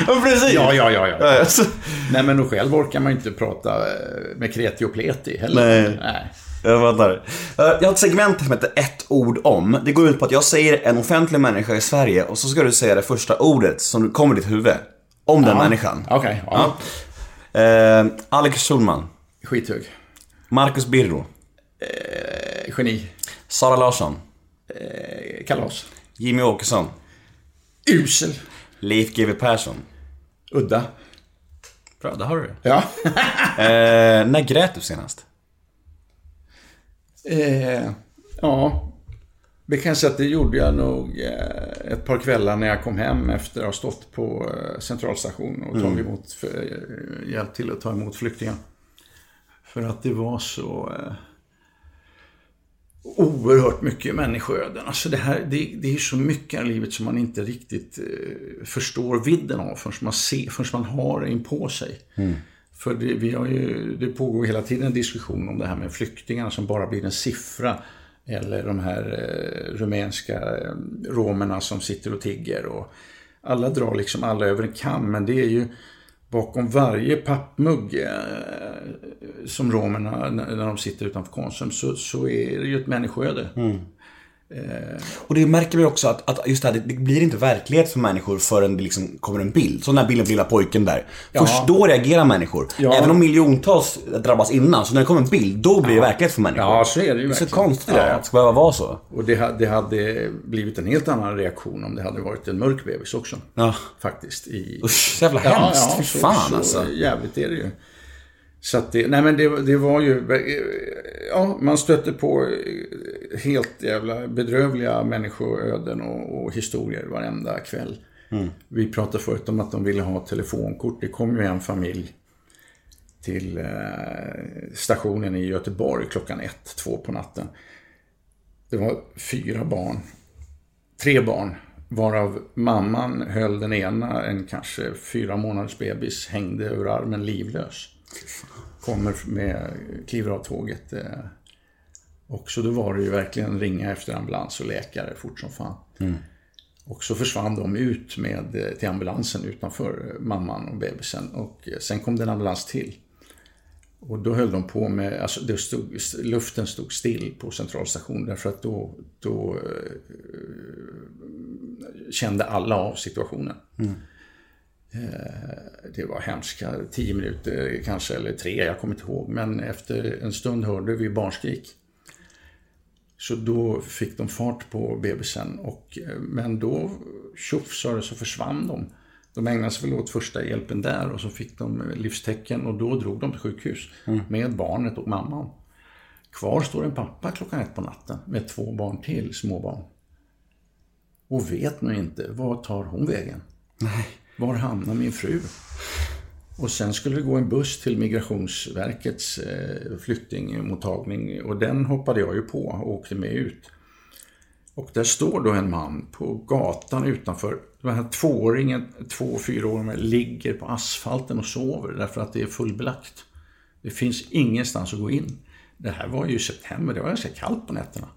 Ja, precis. Ja, ja, ja, ja. Ja, så- Nej, men och själv orkar man ju inte prata eh, med kreti och pleti heller. Nej. nej. Jag fattar. Eh, Jag har ett segment som heter ett ord om. Det går ut på att jag säger en offentlig människa i Sverige och så ska du säga det första ordet som kommer i ditt huvud. Om den människan. Okej, ja. Ja. Eh, Alex Schulman. Skithög. Marcus Birro. Eh, Geni. Sara Larsson. Eh, Kalas. Jimmy Åkesson. Usel. Leif GW Persson. Udda. Bra, där har du det. Ja. *laughs* Eh, när grät du senast? Eh, ja. Det kan jag säga att det gjorde jag nog eh, ett par kvällar när jag kom hem efter att ha stått på eh, centralstation och tagit emot, för, eh, hjälpt till att ta emot flyktingar. För att det var så oerhört mycket människoöden. Alltså det, här, det, det är så mycket i livet som man inte riktigt eh, förstår vidden av förrän man, ser, förrän man har det in på sig. För det, vi har ju, det pågår hela tiden en diskussion om det här med flyktingar som bara blir en siffra Eller de här eh, rumänska eh, romerna som sitter och tigger. Och alla drar liksom alla över en kam, men det är ju bakom varje pappmugg eh, som romerna, när de sitter utanför Konsum, så, så är det ju ett människoöde. Mm. Och det märker vi också att, att just det här, det blir inte verklighet för människor förrän det liksom kommer en bild. Så den här bilden på lilla pojken där. Först då reagerar människor. Ja. Även om miljontals drabbas innan, så när det kommer en bild, då blir det verklighet för människor. Ja, så är det ju Det är så konstigt det Ja. att det ska behöva vara så. Och det, det hade blivit en helt annan reaktion om det hade varit en mörk bebis också. Ja. Faktiskt. I... Usch, så jävla hemskt. Fy så, fan så alltså. jävligt är det ju. Så att det, nej men det, det var ju, ja man stötte på eh, helt jävla bedrövliga människoöden och, och historier varenda kväll. Vi pratade förut om att de ville ha telefonkort. Det kom ju en familj till eh, stationen i Göteborg klockan ett, två på natten. Det var fyra barn, tre barn, varav mamman höll den ena, en kanske fyra månaders bebis, hängde över armen livlös. Kommer med, kliver av tåget. Och så då var det ju verkligen ringa efter ambulans och läkare fort som fan. Och så försvann de ut med, till ambulansen utanför mamman och bebisen. Och eh, sen kom det en ambulans till. Och då höll de på med, alltså det stod, luften stod still på centralstationen därför att då, då eh, kände alla av situationen. Eh, Det var hemska tio minuter kanske, eller tre, jag kommer inte ihåg. Men efter en stund hörde vi barnskrik. Så då fick de fart på bebisen. Och, eh, men då, tjoff sa det, så försvann de. De ägnade sig väl åt första hjälpen där och så fick de eh, livstecken och då drog de till sjukhus med barnet och mamman. Kvar står en pappa klockan ett på natten med två barn till, småbarn. Och vet nu inte, var tar hon vägen? Var hamnar min fru? Och sen skulle det gå en buss till Migrationsverkets eh, flyktingmottagning och den hoppade jag ju på och åkte med ut. Och där står då en man på gatan utanför. Den här tvååringen, två fyraåringen, ligger på asfalten och sover därför att det är fullbelagt. Det finns ingenstans att gå in. Det här var ju september, det var ganska kallt på nätterna.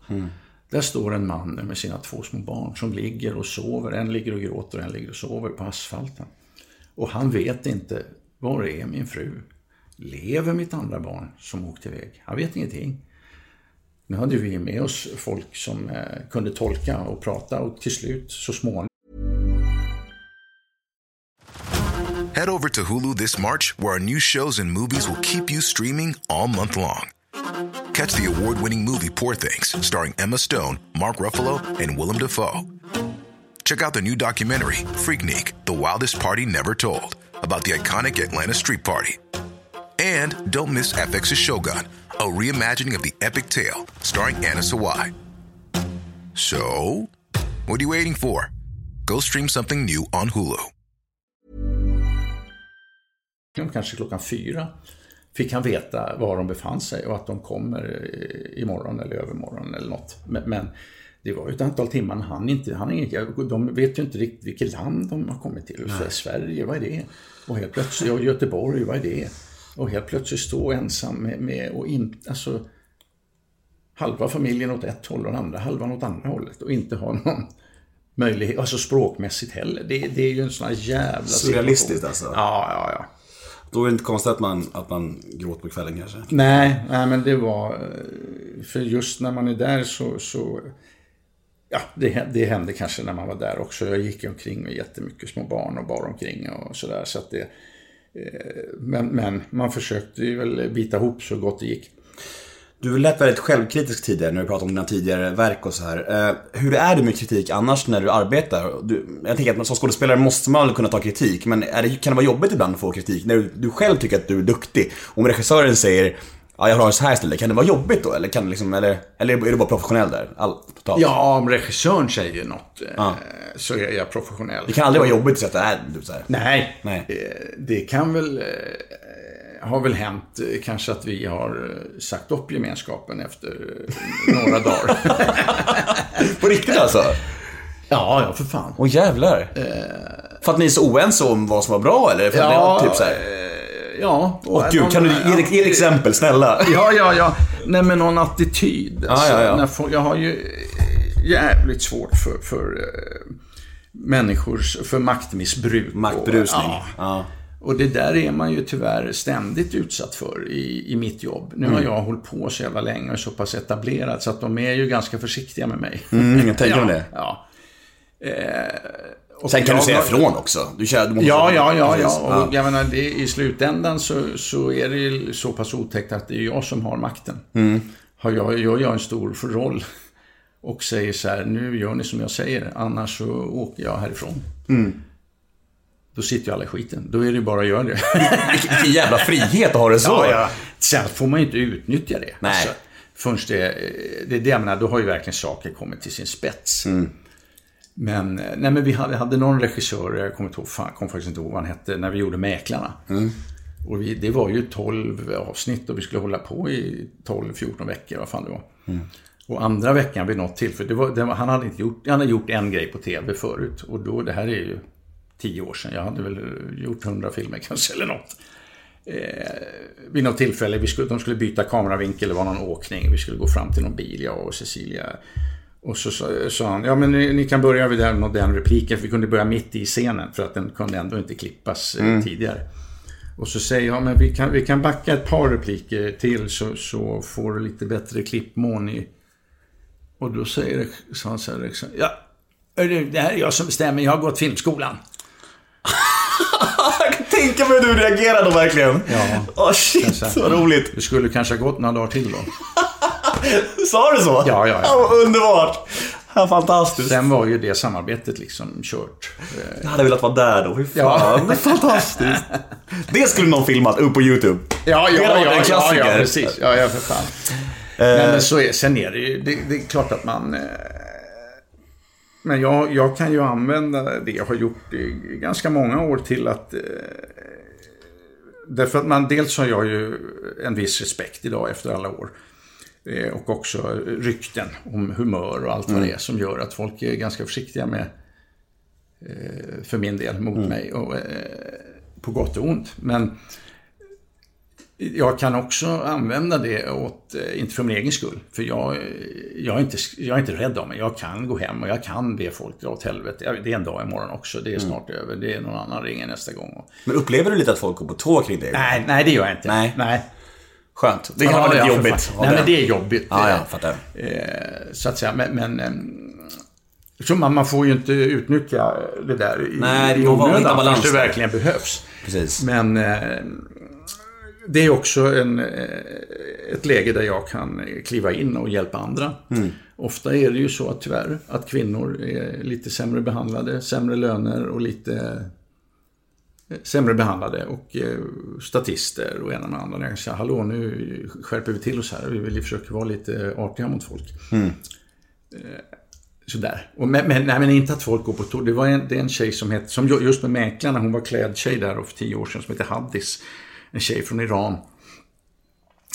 Där står en man med sina två små barn som ligger och sover. En ligger och gråter och en ligger och sover på asfalten. Och han vet inte, var är min fru? Lever mitt andra barn som åkte iväg? Han vet ingenting. Nu hade vi med oss folk som eh, kunde tolka och prata och till slut så småningom Head over to Hulu this March, where our new shows and movies will keep you streaming all month long. Catch the award winning movie Poor Things, starring Emma Stone, Mark Ruffalo, and Willem Dafoe. Check out the new documentary, Freaknik The Wildest Party Never Told, about the iconic Atlanta Street Party. And don't miss FX's Shogun, a reimagining of the epic tale, starring Anna Sawai. So, what are you waiting for? Go stream something new on Hulu. kanske klockan fyra, fick han veta var de befann sig och att de kommer eh, imorgon eller övermorgon eller något. Men, det var ju ett antal timmar, han inte, han är, de vet ju inte riktigt vilket land de har kommit till. Så Sverige, vad är det? Och helt plötsligt, ja, Göteborg, vad är det? Och helt plötsligt stå ensam med, med och inte, alltså halva familjen åt ett håll och den andra halvan åt andra hållet och inte ha någon möjlighet, alltså språkmässigt heller. Det, det är ju en sån här jävla Surrealistiskt situation. alltså. Ja, ja, ja. Då är det inte konstigt att man, att man gråter på kvällen kanske. Nej, nej, men det var... eh, För just när man är där så... så ja, det, det hände kanske när man var där också. Jag gick omkring med jättemycket små barn och bar omkring och sådär. Så att det, eh, men, men man försökte ju väl bita ihop så gott det gick. Du lät väldigt självkritisk tidigare när vi pratade om dina tidigare verk och så här. Eh, hur är det med kritik annars när du arbetar? Du, jag tänker att som skådespelare måste man väl kunna ta kritik, men är det, kan det vara jobbigt ibland att få kritik? När du, du själv tycker att du är duktig, om regissören säger Ja, jag har det så här istället. Kan det vara jobbigt då? Eller, kan det liksom, eller, eller är du bara professionell där? Allt totalt? Ja, om regissören säger något eh, Ja. så är jag professionell. Det kan aldrig vara jobbigt att säga att det är du så här. Nej, Nej. Eh, det kan väl... eh, Har väl hänt eh, kanske att vi har eh, sagt upp gemenskapen efter eh, några *laughs* dagar. På riktigt alltså? ja, ja, för fan. Åh jävlar. För att ni är så oense om vad som var bra eller? För att Ja, typ så här. Eh, ja. Åh gud, kan du ge, ett exempel, snälla? Ja, ja, ja. Nej, men någon attityd. Alltså, ja, ja. När folk, jag har ju jävligt svårt för, för eh, människors, för maktmissbruk. Maktberusning. Och, ja. Ja. och det där är man ju tyvärr ständigt utsatt för i, i mitt jobb. Nu Mm. har jag hållit på så jävla länge och så pass etablerad så att de är ju ganska försiktiga med mig. Mm, jag tänker *laughs* ja, det. Ja. Eh, och Sen kan du säga har- ifrån också. Du kör, du måste Ja, ja, ja, ja. Och jag menar, det, i slutändan så, så är det ju så pass otäckt att det är jag som har makten. Mm. Har jag, gör jag en stor roll och säger så här, nu gör ni som jag säger, annars så åker jag härifrån. Mm. Då sitter ju alla i skiten. Då är det bara att göra det. Vilken jävla frihet att ha det så. Ja, ja. Sen får man ju inte utnyttja det. Nej. Alltså, förrän det, det är det jag menar, då har ju verkligen saker kommit till sin spets. Mm. Men, eh, nej men vi hade, hade någon regissör, jag kommer, ihåg, fan, kommer faktiskt inte ihåg vad han hette, när vi gjorde Mäklarna. Mm. Och vi, det var ju 12 avsnitt och vi skulle hålla på i 12-14 veckor, vad fan det var. Mm. Och andra veckan vid något tillfälle, han, hade inte gjort, han hade gjort en grej på TV förut. Och då, det här är ju 10 år sedan, jag hade väl gjort 100 filmer *laughs* kanske eller något vid något tillfälle, vi skulle, de skulle byta kameravinkel, det var någon åkning, vi skulle gå fram till någon bil, jag och Cecilia. Och så sa, han, ja men ni, ni kan börja vid den och den repliken, för vi kunde börja mitt i scenen, för att den kunde ändå inte klippas eh, tidigare. Och så säger jag, men vi kan, vi kan backa ett par repliker till så, så får du lite bättre klippmån i... Och då säger sa han så här, liksom, ja, det här är jag som bestämmer, jag har gått filmskolan. *laughs* Jag kan tänka mig hur du reagerade då verkligen. Ja. Åh shit, Så vad roligt. Det skulle kanske ha gått några dagar till då. *laughs* *laughs* Sa du så? Ja, ja, ja. underbart. Fantastiskt. Sen var ju det samarbetet liksom kört. Eh, Jag hade velat vara där då. Fy fan. Ja. *laughs* Det fantastiskt. Det skulle någon filmat upp på YouTube. Ja, Det ja, var ja, en ja, klassiker. ja, precis. Ja, ja, för fan. Nej, men så är, sen är det ju, det, det är klart att man... Eh, men jag, jag kan ju använda det jag har gjort i ganska många år till att... Eh, därför att man, dels har jag ju en viss respekt idag efter alla år. Eh, och också rykten om humör och allt vad det är som gör att folk är ganska försiktiga med, eh, för min del, mot mig. Och, eh, på gott och ont. Men jag kan också använda det åt, inte för min egen skull, för jag, jag, är inte, jag är inte rädd av mig. Jag kan gå hem och jag kan be folk dra åt helvete. Det är en dag imorgon också, det är snart över. Det är någon annan ringer nästa gång. Men upplever du lite att folk går på tå kring dig? Nej, nej det gör jag inte. Nej. nej. Skönt. Det kan Ja, vara lite ja, jobbigt. Nej, men det är jobbigt. Ja, Eh, ja, fattar. Eh, så att säga, men... men ehm, så man, man får ju inte utnyttja det där i, Nej, det i onödan balans det verkligen behövs. Precis. Men eh, det är också en, eh, ett läge där jag kan kliva in och hjälpa andra. Mm. Ofta är det ju så att tyvärr att kvinnor är lite sämre behandlade, sämre löner och lite eh, sämre behandlade och eh, statister och ena med andra. Jag säga, hallå nu skärper vi till oss här, vi vill ju försöka vara lite artiga mot folk. Eh, Sådär. Och men, men, nej, men inte att folk går på tå. Det var en, det är en tjej som hette, som ju- just med Mäklarna, hon var klädtjej där för tio år sedan som heter Haddis. En tjej från Iran.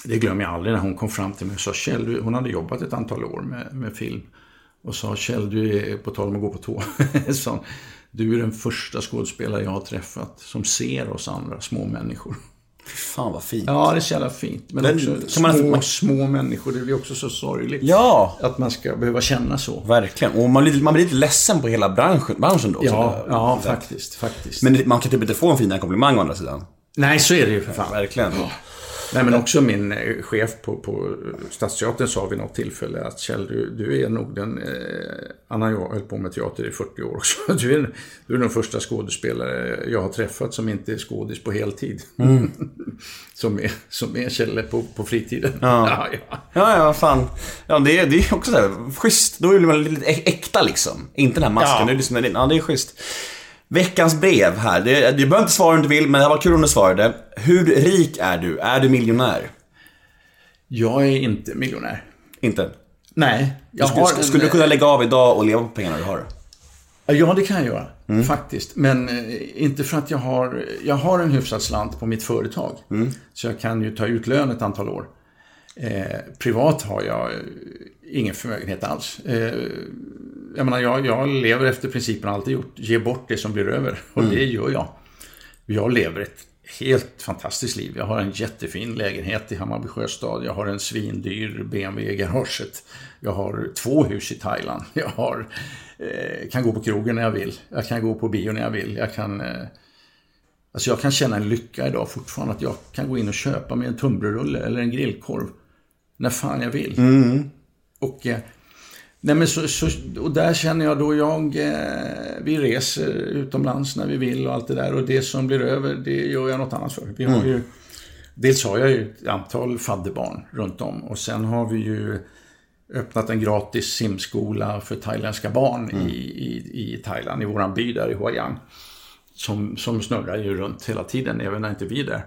Det glömmer jag aldrig när hon kom fram till mig och sa Kjell, du, hon hade jobbat ett antal år med, med film. Och sa Kjell, du är, på tal om att gå på tå, *laughs* du är den första skådespelare jag har träffat som ser oss andra små människor. Fan vad fint. Ja, det är så jävla fint. Men Den- också små, man- små människor, det blir också så sorgligt. Ja, Att man ska behöva känna så. verkligen. Och man blir, man blir lite ledsen på hela branschen, branschen då. Ja, ja faktiskt, faktiskt. Men man kan typ inte få en finare komplimang å andra sidan. Nej, så är det ju för fan. Verkligen. Nej, men också min eh, chef på, på Stadsteatern sa vid något tillfälle att Kjell, du, du är nog den... Eh, har ju hållit på med teater i 40 år också. *laughs* Du är, du är den första skådespelare jag har träffat som inte är skådis på heltid. *laughs* som, är, som är Kjelle på, på fritiden. Ja. *laughs* Ja, Ja, ja, fan. Ja, det, är- det är också så här, schysst. Då är man lite äkta liksom. Inte den här masken. Ja. Det är liksom, ja, det är schysst. Veckans brev här. Det, du behöver inte svara om du vill, men det var kul om du svarade. Hur rik är du? Är du miljonär? Jag är inte miljonär. Inte? Nej. Jag skulle, har en- skulle du kunna lägga av idag och leva på pengarna du har? Ja, det kan jag göra. Mm. Faktiskt. Men eh, inte för att jag har... Jag har en hyfsad slant på mitt företag. Mm. Så jag kan ju ta ut lön ett antal år. Eh, privat har jag eh, ingen förmögenhet alls. Eh, jag menar, jag, jag lever efter principen alltid gjort. Ge bort det som blir över. Och Mm. det gör jag. Jag lever ett helt fantastiskt liv. Jag har en jättefin lägenhet i Hammarby Sjöstad. Jag har en svindyr BMW i garaget. Jag har två hus i Thailand. *laughs* Jag har, eh, kan gå på krogen när jag vill. Jag kan gå på bio när jag vill. Jag kan, eh, alltså jag kan känna en lycka idag fortfarande att jag kan gå in och köpa mig en tunnbrödsrulle eller en grillkorv när fan jag vill. Och, eh, nej men så, så, och där känner jag då jag, eh, vi reser utomlands när vi vill och allt det där. Och det som blir över, det gör jag något annat för. Vi har ju, dels har jag ju ett antal fadderbarn runt om. Och sen har vi ju öppnat en gratis simskola för thailändska barn i, i, i Thailand, i våran by där i Hua Yang. Som, som snurrar ju runt hela tiden, även när inte vi är där.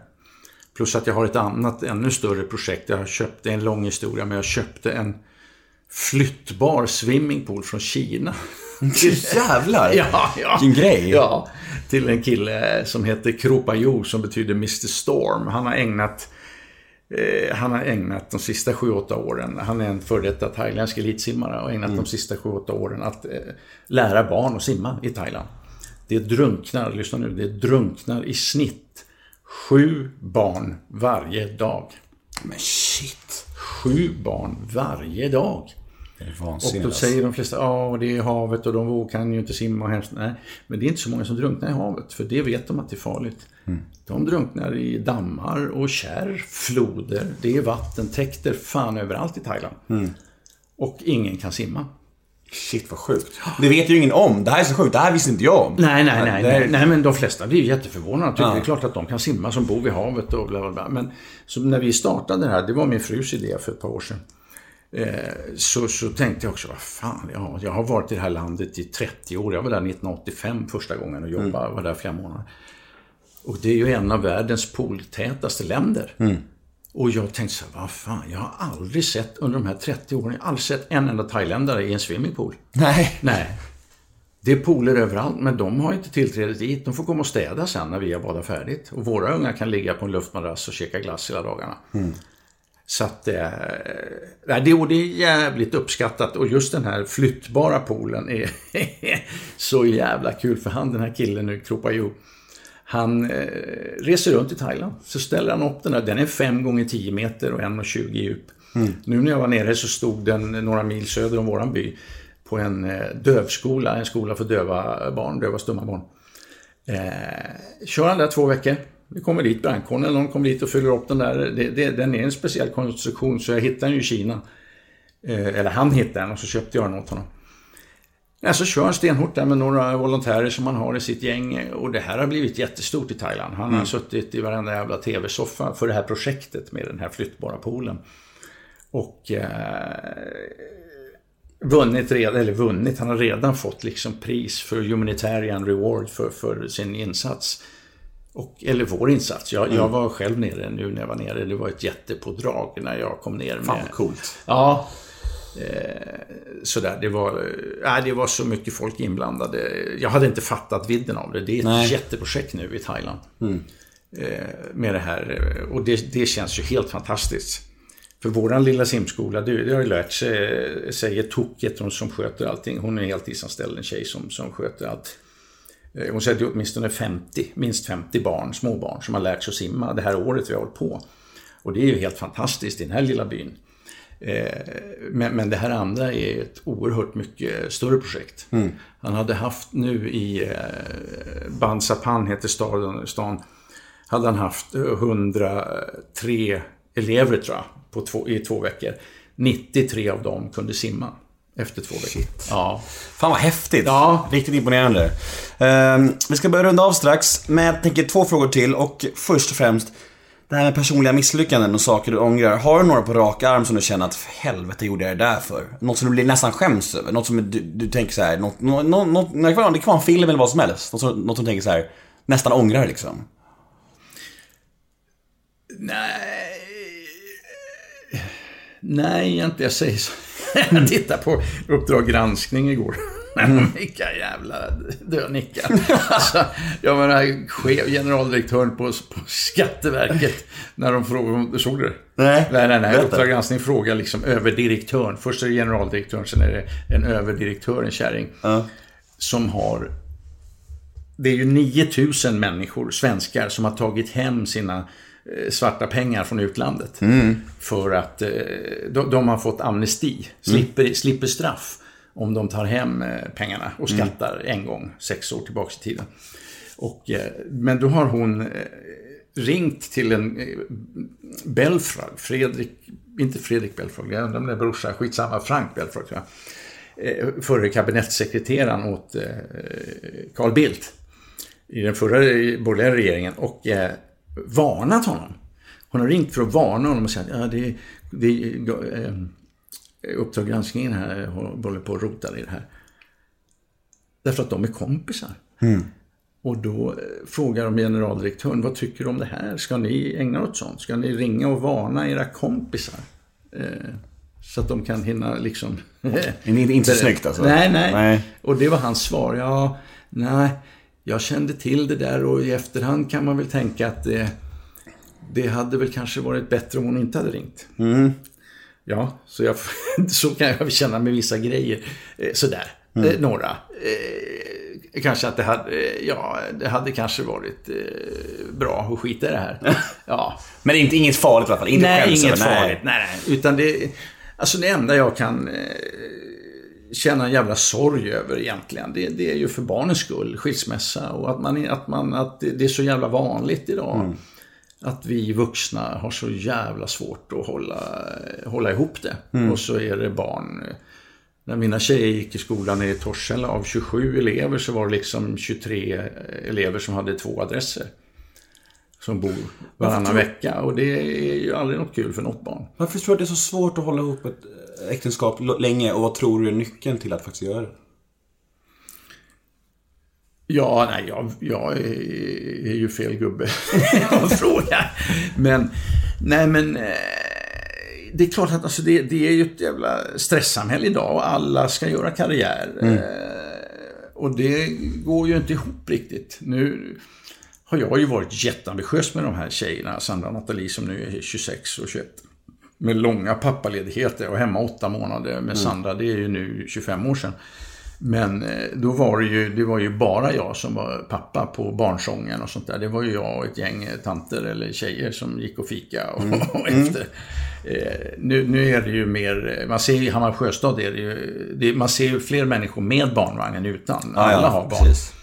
Plus att jag har ett annat, ännu större projekt. Jag köpte, en lång historia, men jag köpte en flyttbar swimmingpool från Kina. *laughs* Jävlar! Ja, ja. Vilken grej! Ja, till en kille som heter Kropajo som betyder Mr Storm. Han har ägnat eh, han har ägnat de sista 7-8 åren, han är en före detta thailändsk elitsimmare och ägnat de sista 7-8 åren att eh, lära barn att simma i Thailand. Det drunknar, lyssna nu, det drunknar i snitt sju barn varje dag. Men shit! Sju barn varje dag. Det är Och då alltså. säger de flesta, ja det är havet och de kan ju inte simma och hemskt. Nej, men det är inte så många som drunknar i havet, för det vet de att det är farligt. De drunknar i dammar och kärr, floder, det är vattentäkter fan överallt i Thailand. Och ingen kan simma. Shit vad sjukt. Det vet ju ingen om. Det här är så sjukt. Det här visste inte jag om. Nej, nej, nej. Är- Nej, nej men de flesta blir jätteförvånade. Tycker Ja. Det är klart att de kan simma som bor vid havet och bla bla bla. Men när vi startade det här, det var min frus idé för ett par år sedan. Eh, så, så tänkte jag också, vad fan, ja, jag har varit i det här landet i 30 år. Jag var där 1985 första gången och jobbade, var där flera månader. Och det är ju en av världens pooltätaste länder. Och jag tänkte så här, vad fan, jag har aldrig sett under de här 30 åren, jag har aldrig sett en enda thailändare i en swimmingpool. Nej. Nej. Det är pooler överallt, men de har inte tillträde dit. De får komma och städa sen när vi har badat färdigt. Och våra ungar kan ligga på en luftmadrass och käka glass hela dagarna. Så att eh, det, och det är jävligt uppskattat. Och just den här flyttbara poolen är *laughs* så jävla kul. För han, den här killen nu, Kropajo, han eh, reser runt i Thailand. Så ställer han upp den där. Den är 5 gånger 10 meter och 1,20 djup. Nu när jag var nere så stod den några mil söder om våran by på en eh, dövskola, en skola för döva barn, döva stumma barn. Eh, kör han där två veckor. Det kommer dit brandkåren eller någon kommer dit och fyller upp den där. Det, det, den är en speciell konstruktion så jag hittade den i Kina. Eh, eller han hittade den och så köpte jag den åt honom. Ja, så kör han stenhårt där med några volontärer som han har i sitt gäng. Och det här har blivit jättestort i Thailand. Han har suttit i varenda jävla tv-soffa för det här projektet med den här flyttbara poolen. Och eh, vunnit redan, eller vunnit, han har redan fått liksom pris för humanitarian reward för, för sin insats. Och, eller vår insats. Jag, jag var själv nere nu när jag var nere. Det var ett jättepådrag när jag kom ner. Med, Fan vad coolt. Ja. Eh, sådär, det var, äh, det var så mycket folk inblandade. Jag hade inte fattat vidden av det. Det är ett Nej. jätteprojekt nu i Thailand. Eh, med det här. eh, Och det, det känns ju helt fantastiskt. För våran lilla simskola, det, det har ju lärt sig, säger Toket, hon som sköter allting. Hon är heltidsanställd, en tjej som, som sköter allt. Eh, Hon säger att det är åtminstone 50, minst 50 barn, småbarn, som har lärt sig att simma det här året vi har hållit på. Och det är ju helt fantastiskt i den här lilla byn. Eh, Men, men det här andra är ett oerhört mycket större projekt. Han hade haft nu i eh, Bansapan, heter staden, stan, hade han haft eh, 103 elever tror jag, på två, i två veckor. 93 av dem kunde simma efter två veckor. Ja. Fan vad häftigt. Ja. Riktigt imponerande. Ehm, vi ska börja runda av strax, men jag tänker två frågor till. Och först och främst, det här med personliga misslyckanden och saker du ångrar. Har du några på rak arm som du känner att för helvete gjorde jag det där för? Något som du blir nästan skäms över? Något som du, du tänker så här, något, något, något, det kan vara- det kan vara en film eller vad som helst. Något som, något som du tänker så här, nästan ångrar liksom. Nej. Nej, inte. Jag säger så. *laughs* Jag tittade på Uppdrag granskning igår. *laughs* Vilka jävla dönickar. Alltså, jag menar, chef, generaldirektören på, på Skatteverket. När de frågade, såg du det? Nej. Nej, nej, nej. Uppdrag granskning frågar liksom överdirektören. Först är det generaldirektören, sen är det en överdirektör, en kärring. Som har det är ju 9000 människor, svenskar, som har tagit hem sina svarta pengar från utlandet. För att eh, de, de har fått amnesti, slipper, slipper straff om de tar hem eh, pengarna och skattar en gång, sex år tillbaka i tiden. Och, eh, men då har hon eh, ringt till en eh, Belfrag, Fredrik, inte Fredrik Belfrag, jag undrar om det är brorsa, skitsamma, Frank Belfrag tror jag. Eh, Förre kabinettssekreteraren åt eh, Carl Bildt i den förra borgerliga regeringen. Och eh, varnat honom. Hon har ringt för att varna honom och sagt att ja, det, det, eh, Uppdrag granskningen här håller på att rota i det här. Därför att de är kompisar. Och då eh, frågar de generaldirektören, vad tycker du om det här? Ska ni ägna åt sånt? Ska ni ringa och varna era kompisar? Eh, så att de kan hinna liksom... Inte, inte så snyggt alltså? Nej, nej, Nej. Och det var hans svar. Ja, nej, jag kände till det där och i efterhand kan man väl tänka att det, det hade väl kanske varit bättre om hon inte hade ringt. Ja, så, jag, *laughs* så kan jag känna med vissa grejer. Eh, Sådär, eh, några. Eh, kanske att det hade, ja, det hade kanske varit bra att skita i det här. Ja, Men det är inte, inget farligt i alla fall? Inte nej, inget farligt. Nej, nej. Utan det, alltså det enda jag kan känna en jävla sorg över egentligen, det, det är ju för barnens skull, skilsmässa och att, man, att, man, att det är så jävla vanligt idag. Att vi vuxna har så jävla svårt att hålla, hålla ihop det. Och så är det barn. När mina tjejer gick i skolan i Torshälla, av 27 elever så var det liksom 23 elever som hade två adresser. Som bor varannan vecka. Och det är ju aldrig något kul för något barn. Varför tror du att det är så svårt att hålla ihop ett äktenskap länge? Och vad tror du är nyckeln till att faktiskt göra det? Ja, nej, jag, jag är, ju fel gubbe *laughs* att fråga. Men, nej men, eh, det är klart att alltså, det, det är ju ett jävla stresssamhälle idag och alla ska göra karriär. Eh, och det går ju inte ihop riktigt. Nu har jag ju varit jätteambitiös med de här tjejerna, Sandra och Nathalie som nu är 26 och 21. Med långa pappaledigheter och hemma åtta månader med Sandra, det är ju nu 25 år sedan. Men eh, då var det ju, det var ju bara jag som var pappa på barnsången och sånt där. Det var ju jag och ett gäng eh, tanter eller tjejer som gick och fika och, och *laughs* efter. Eh, nu, nu är det ju mer, man ser i Hammar Sjöstad är det ju, det, man ser ju fler människor med barnvagn än utan. Alla har barn. precis.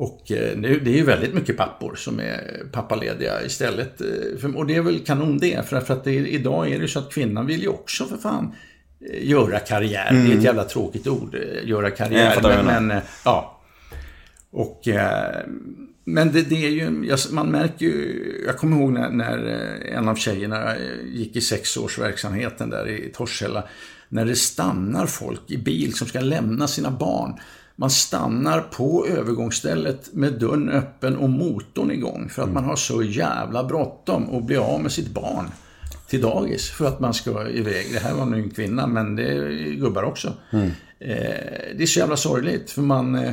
Och eh, nu, det är ju väldigt mycket pappor som är pappalediga istället. eh, Och det är väl kanon det. För, att det, idag är det så att kvinnan vill ju också för fan eh, göra karriär. Det är ett jävla tråkigt ord, göra karriär. men, men ja. Och, men det, det är ju, man märker ju, jag kommer ihåg när, när en av tjejerna gick i sexårsverksamheten där i Torshälla. När det stannar folk i bil som ska lämna sina barn. Man stannar på övergångsstället med dörren öppen och motorn igång. För att man har så jävla bråttom att bli av med sitt barn till dagis. För att man ska iväg. Det här var nu en kvinna, men det är gubbar också. Eh, det är så jävla sorgligt, för man... Eh,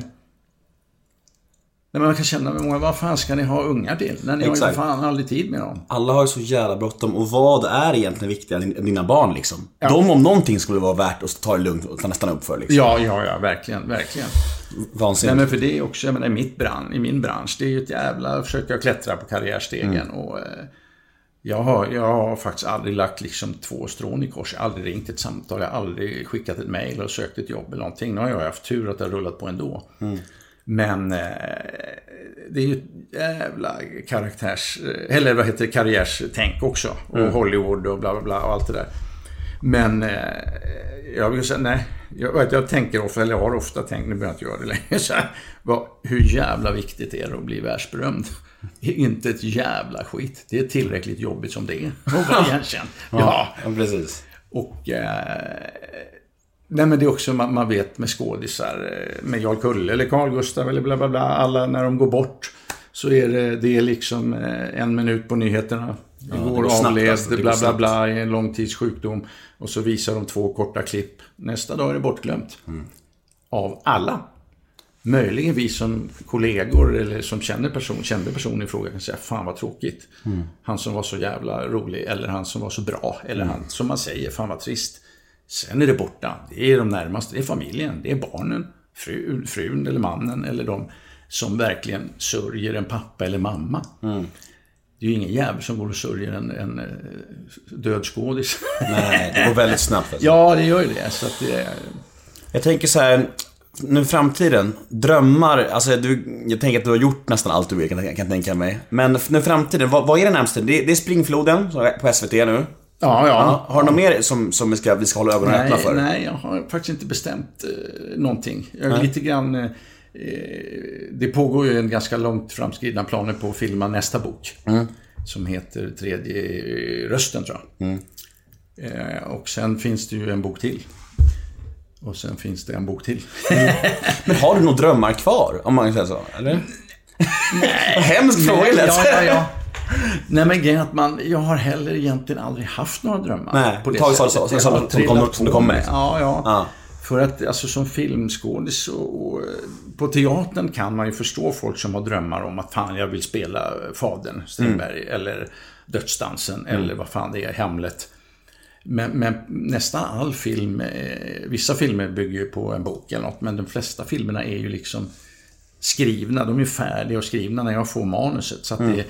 Nej, men man kan känna med många, vad fan ska ni ha ungar till? När ni har ju Exakt. fan aldrig tid med dem. Alla har ju så jävla bråttom och vad är egentligen viktigare än dina barn liksom? De om någonting skulle vara värt att ta det lugnt och stanna upp för liksom. Ja, ja, ja, verkligen, verkligen. Nej, Vansinnigt. men för det är också, jag menar, i, mitt bransch, i min bransch, det är ju ett jävla försök att klättra på karriärstegen. Och, eh, jag, har, jag har faktiskt aldrig lagt liksom två strån i kors. Jag har aldrig ringt ett samtal, jag har aldrig skickat ett mejl och sökt ett jobb eller någonting. Nu har jag haft tur att det har rullat på ändå. Men eh, det är ju ett jävla karaktärs... Eller vad heter det, karriärstänk också. Och Hollywood och bla bla bla och allt det där. Men eh, jag vill säga, nej. Jag, vet, jag tänker ofta, eller jag har ofta tänkt, nu behöver jag inte göra det längre, *laughs* så här, vad, hur jävla viktigt är det att bli världsberömd? *laughs* Det är inte ett jävla skit. Det är tillräckligt jobbigt som det är. att vara igenkänd. Ja. ja, precis. Och... Eh, nej men det är också, man, man vet med skådisar, eh, med Jarl Kulle eller Carl Gustav eller bla bla bla, alla när de går bort. Så är det, det är liksom eh, en minut på nyheterna. Igår går snabbt, avled, alltså. Bla bla bla, i en långtidssjukdom. Och så visar de två korta klipp. Nästa dag är det bortglömt. Mm. Av alla. Möjligen vi som kollegor eller som känner person, kände personen i fråga kan säga Fan vad tråkigt. Mm. Han som var så jävla rolig eller han som var så bra. Eller han som man säger, fan vad trist. Sen är det borta. Det är de närmaste, det är familjen, det är barnen. Fru, frun eller mannen eller de. som verkligen sörjer en pappa eller mamma. Det är ju ingen jävel som går och sörjer en, en eh, död skådis. Nej, det går väldigt snabbt. Alltså. *laughs* ja, det gör ju det. Så att det Jag tänker så här, nu framtiden, drömmar, alltså du, jag tänker att du har gjort nästan allt du vill kan, kan jag tänka mig. Men nu framtiden, vad, vad är det närmaste? Det, det är Springfloden på SVT nu. Ja, ja. Har du något mer som, som vi, ska, vi ska hålla ögonen öppna för? nej, jag har faktiskt inte bestämt eh, någonting. Jag är lite grann... Eh, det pågår ju en ganska långt framskridna planer på att filma nästa bok. Som heter Tredje rösten, tror jag. Eh, och sen finns det ju en bok till. Och sen finns det en bok till. *laughs* Men har du några drömmar kvar? Om man säga så, eller? Nej. *laughs* Hemsk fråga ja, ja, ja. *laughs* Nej men grejen att man, jag har heller egentligen aldrig haft några drömmar. Nej, på det tag så- sättet. så- så- Jag som- som trillat kom- som det på kom med. Ja, ja. Ja. För att alltså som filmskådis och, och på teatern kan man ju förstå folk som har drömmar om att fan jag vill spela Fadern, Strindberg, Mm. eller Dödsdansen, eller vad fan det är, Hamlet. Men, men nästan all film, eh, vissa filmer bygger ju på en bok eller något, men de flesta filmerna är ju liksom skrivna, de är färdiga och skrivna när jag får manuset. Så att det,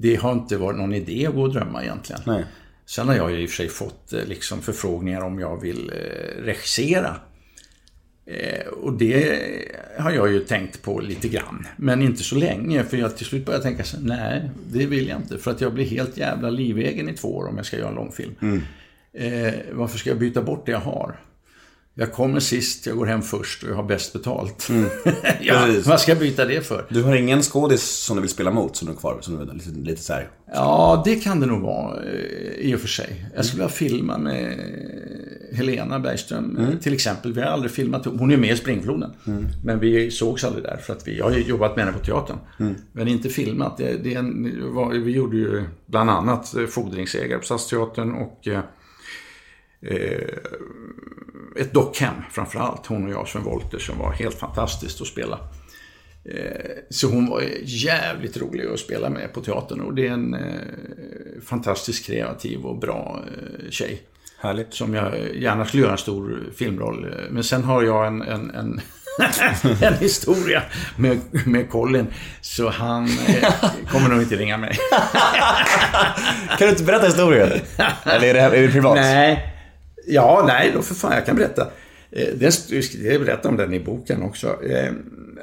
det har inte varit någon idé att gå och drömma egentligen. Nej. Sen har jag ju i och för sig fått eh, liksom förfrågningar om jag vill eh, regissera. Eh, och det har jag ju tänkt på lite grann. Men inte så länge, för jag till slut började tänka så nej, det vill jag inte. För att jag blir helt jävla livegen i två år om jag ska göra en långfilm. Eh, varför ska jag byta bort det jag har? Jag kommer sist, jag går hem först och jag har bäst betalt. *laughs* ja, Precis. vad ska jag byta det för? Du har ingen skådis som du vill spela mot som du har kvar? Som du är lite, lite så här. Ja, det kan det nog vara eh, i och för sig. Jag skulle vilja filma med Helena Bergström eh, till exempel. Vi har aldrig filmat. Hon är med i Springfloden. Men vi sågs aldrig där för att vi har ju jobbat med henne på teatern. Men inte filmat. Det, det är en, var- vi gjorde ju bland annat eh, Fordringsägare på Stadsteatern och eh, ett dockhem framförallt. Hon och jag, Sven Wollter, som var helt fantastiskt att spela. Eh, Så hon var jävligt rolig att spela med på teatern och det är en eh, fantastiskt kreativ och bra eh, tjej. Härligt. Som jag gärna skulle göra en stor filmroll. Men sen har jag en, en, en, *laughs* en historia med, med Colin. Så han eh, kommer nog inte ringa mig. *laughs* Kan du inte berätta historien? Eller är det, är det privat? Nej. Ja, nej då för fan, jag kan berätta. Eh, Det, jag berättar om den i boken också. Eh,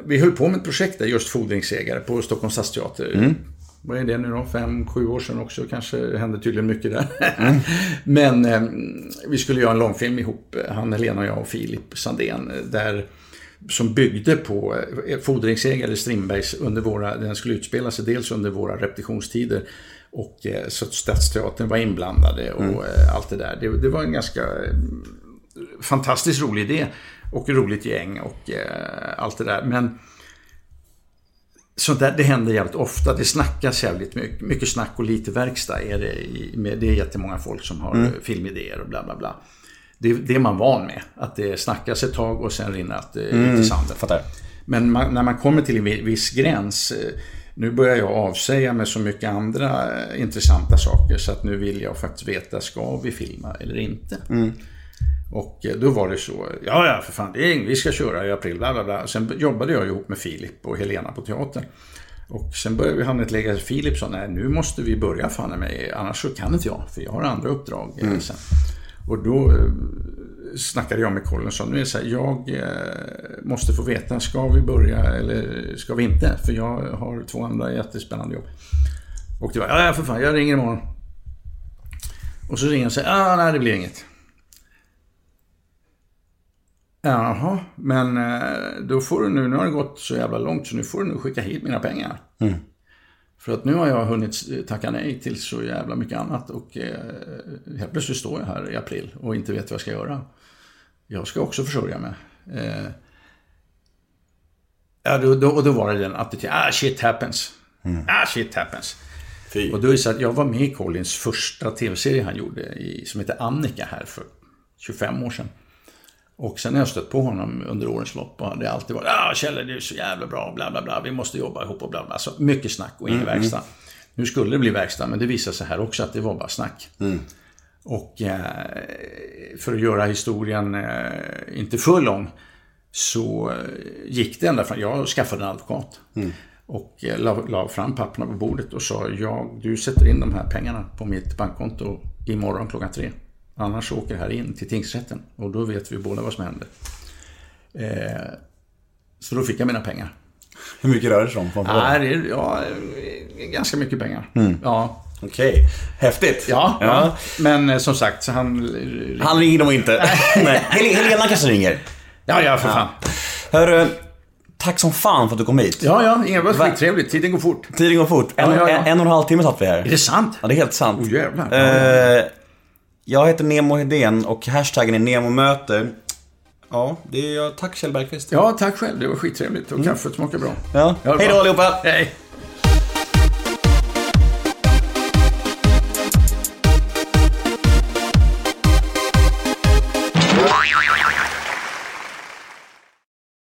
Vi höll på med ett projekt där, just Fordringsägare på Stockholms stadsteater. Vad är det nu då? Fem, sju år sedan också kanske. Det hände tydligen mycket där. *laughs* Men eh, vi skulle göra en långfilm ihop, eh, han, Helena och jag och Filip Sandén. Där, som byggde på Fordringsägare Strindbergs under våra, den skulle utspela sig dels under våra repetitionstider och eh, så att Stadsteatern var inblandade och eh, allt det där. Det, det var en ganska eh, fantastiskt rolig idé och roligt gäng och allt det där. Men sånt där, det händer jävligt ofta. Det snackas jävligt mycket. Mycket snack och lite verkstad är det. I, med, det är jättemånga folk som har eh, filmidéer och bla bla bla. Det, det är man van med. Att det snackas ett tag och sen rinner att det ut i sanden. Fattar. Men man, när man kommer till en vi- viss gräns, nu börjar jag avsäga med så mycket andra eh, intressanta saker så att nu vill jag faktiskt veta, ska vi filma eller inte? Och eh, då var det så, ja ja för fan, det är, vi ska köra i april, bla bla bla. Sen jobbade jag ihop med Filip och Helena på teatern. Och sen började vi hamna i ett läge, Filip sa, nej nu måste vi börja fan med mig, annars så kan inte jag, för jag har andra uppdrag eh, sen. Och då snackade jag med Colin och sa, nu är så här, jag eh, måste få veta, ska vi börja eller ska vi inte? För jag har två andra jättespännande jobb. Och det var, ja för fan, jag ringer imorgon. Och så ringer han och säger, ah, nej det blir inget. Jaha, men eh, då får du nu, nu har det gått så jävla långt så nu får du nu skicka hit mina pengar. För att nu har jag hunnit tacka nej till så jävla mycket annat och eh, helt plötsligt står jag här i april och inte vet vad jag ska göra. Jag ska också försörja mig. Eh, ja, då, då, och då var det den attityden, ah shit happens. Ah shit happens. Fy. Och då är det så att jag var med i Collins första tv-serie han gjorde i, som heter Annika här för 25 år sedan. Och sen har jag stött på honom under årens lopp och det har alltid varit ah Kjelle du är så jävla bra, bla bla bla, vi måste jobba ihop och bla bla. Så mycket snack och ingen verkstad. Nu skulle det bli verkstad, men det visade sig här också att det var bara snack. Och eh, för att göra historien eh, inte för lång så eh, gick det ända fram. Jag skaffade en advokat. Och eh, la, la fram papperna på bordet och sa jag, du sätter in de här pengarna på mitt bankkonto imorgon klockan tre. Annars åker det här in till tingsrätten och då vet vi båda vad som händer. Eh, så då fick jag mina pengar. Hur mycket rör det sig om? Ja, ganska mycket pengar. Ja. Okej, häftigt. Ja, ja. Men eh, som sagt, så han... Han ringer nog inte. *laughs* Nej. Hel- Helena kanske ringer. Ja, ja, för fan. Hörru, tack som fan för att du kom hit. Ja, ja, Inga, det var Va- skittrevligt. Tiden går fort. Tiden går fort. En, Ja, ja, ja. En, en och en halv timme satt vi här. Är det sant? Ja, det är helt sant. Åh, jävlar. Eh, jag heter Nemo Hedén och hashtaggen är NEMOMÖTER. Ja, det är jag. Tack Kjell Bergqvist. Ja, tack själv. Det var skittrevligt och kaffet smakar bra. Ja. Hej då allihopa! Hej!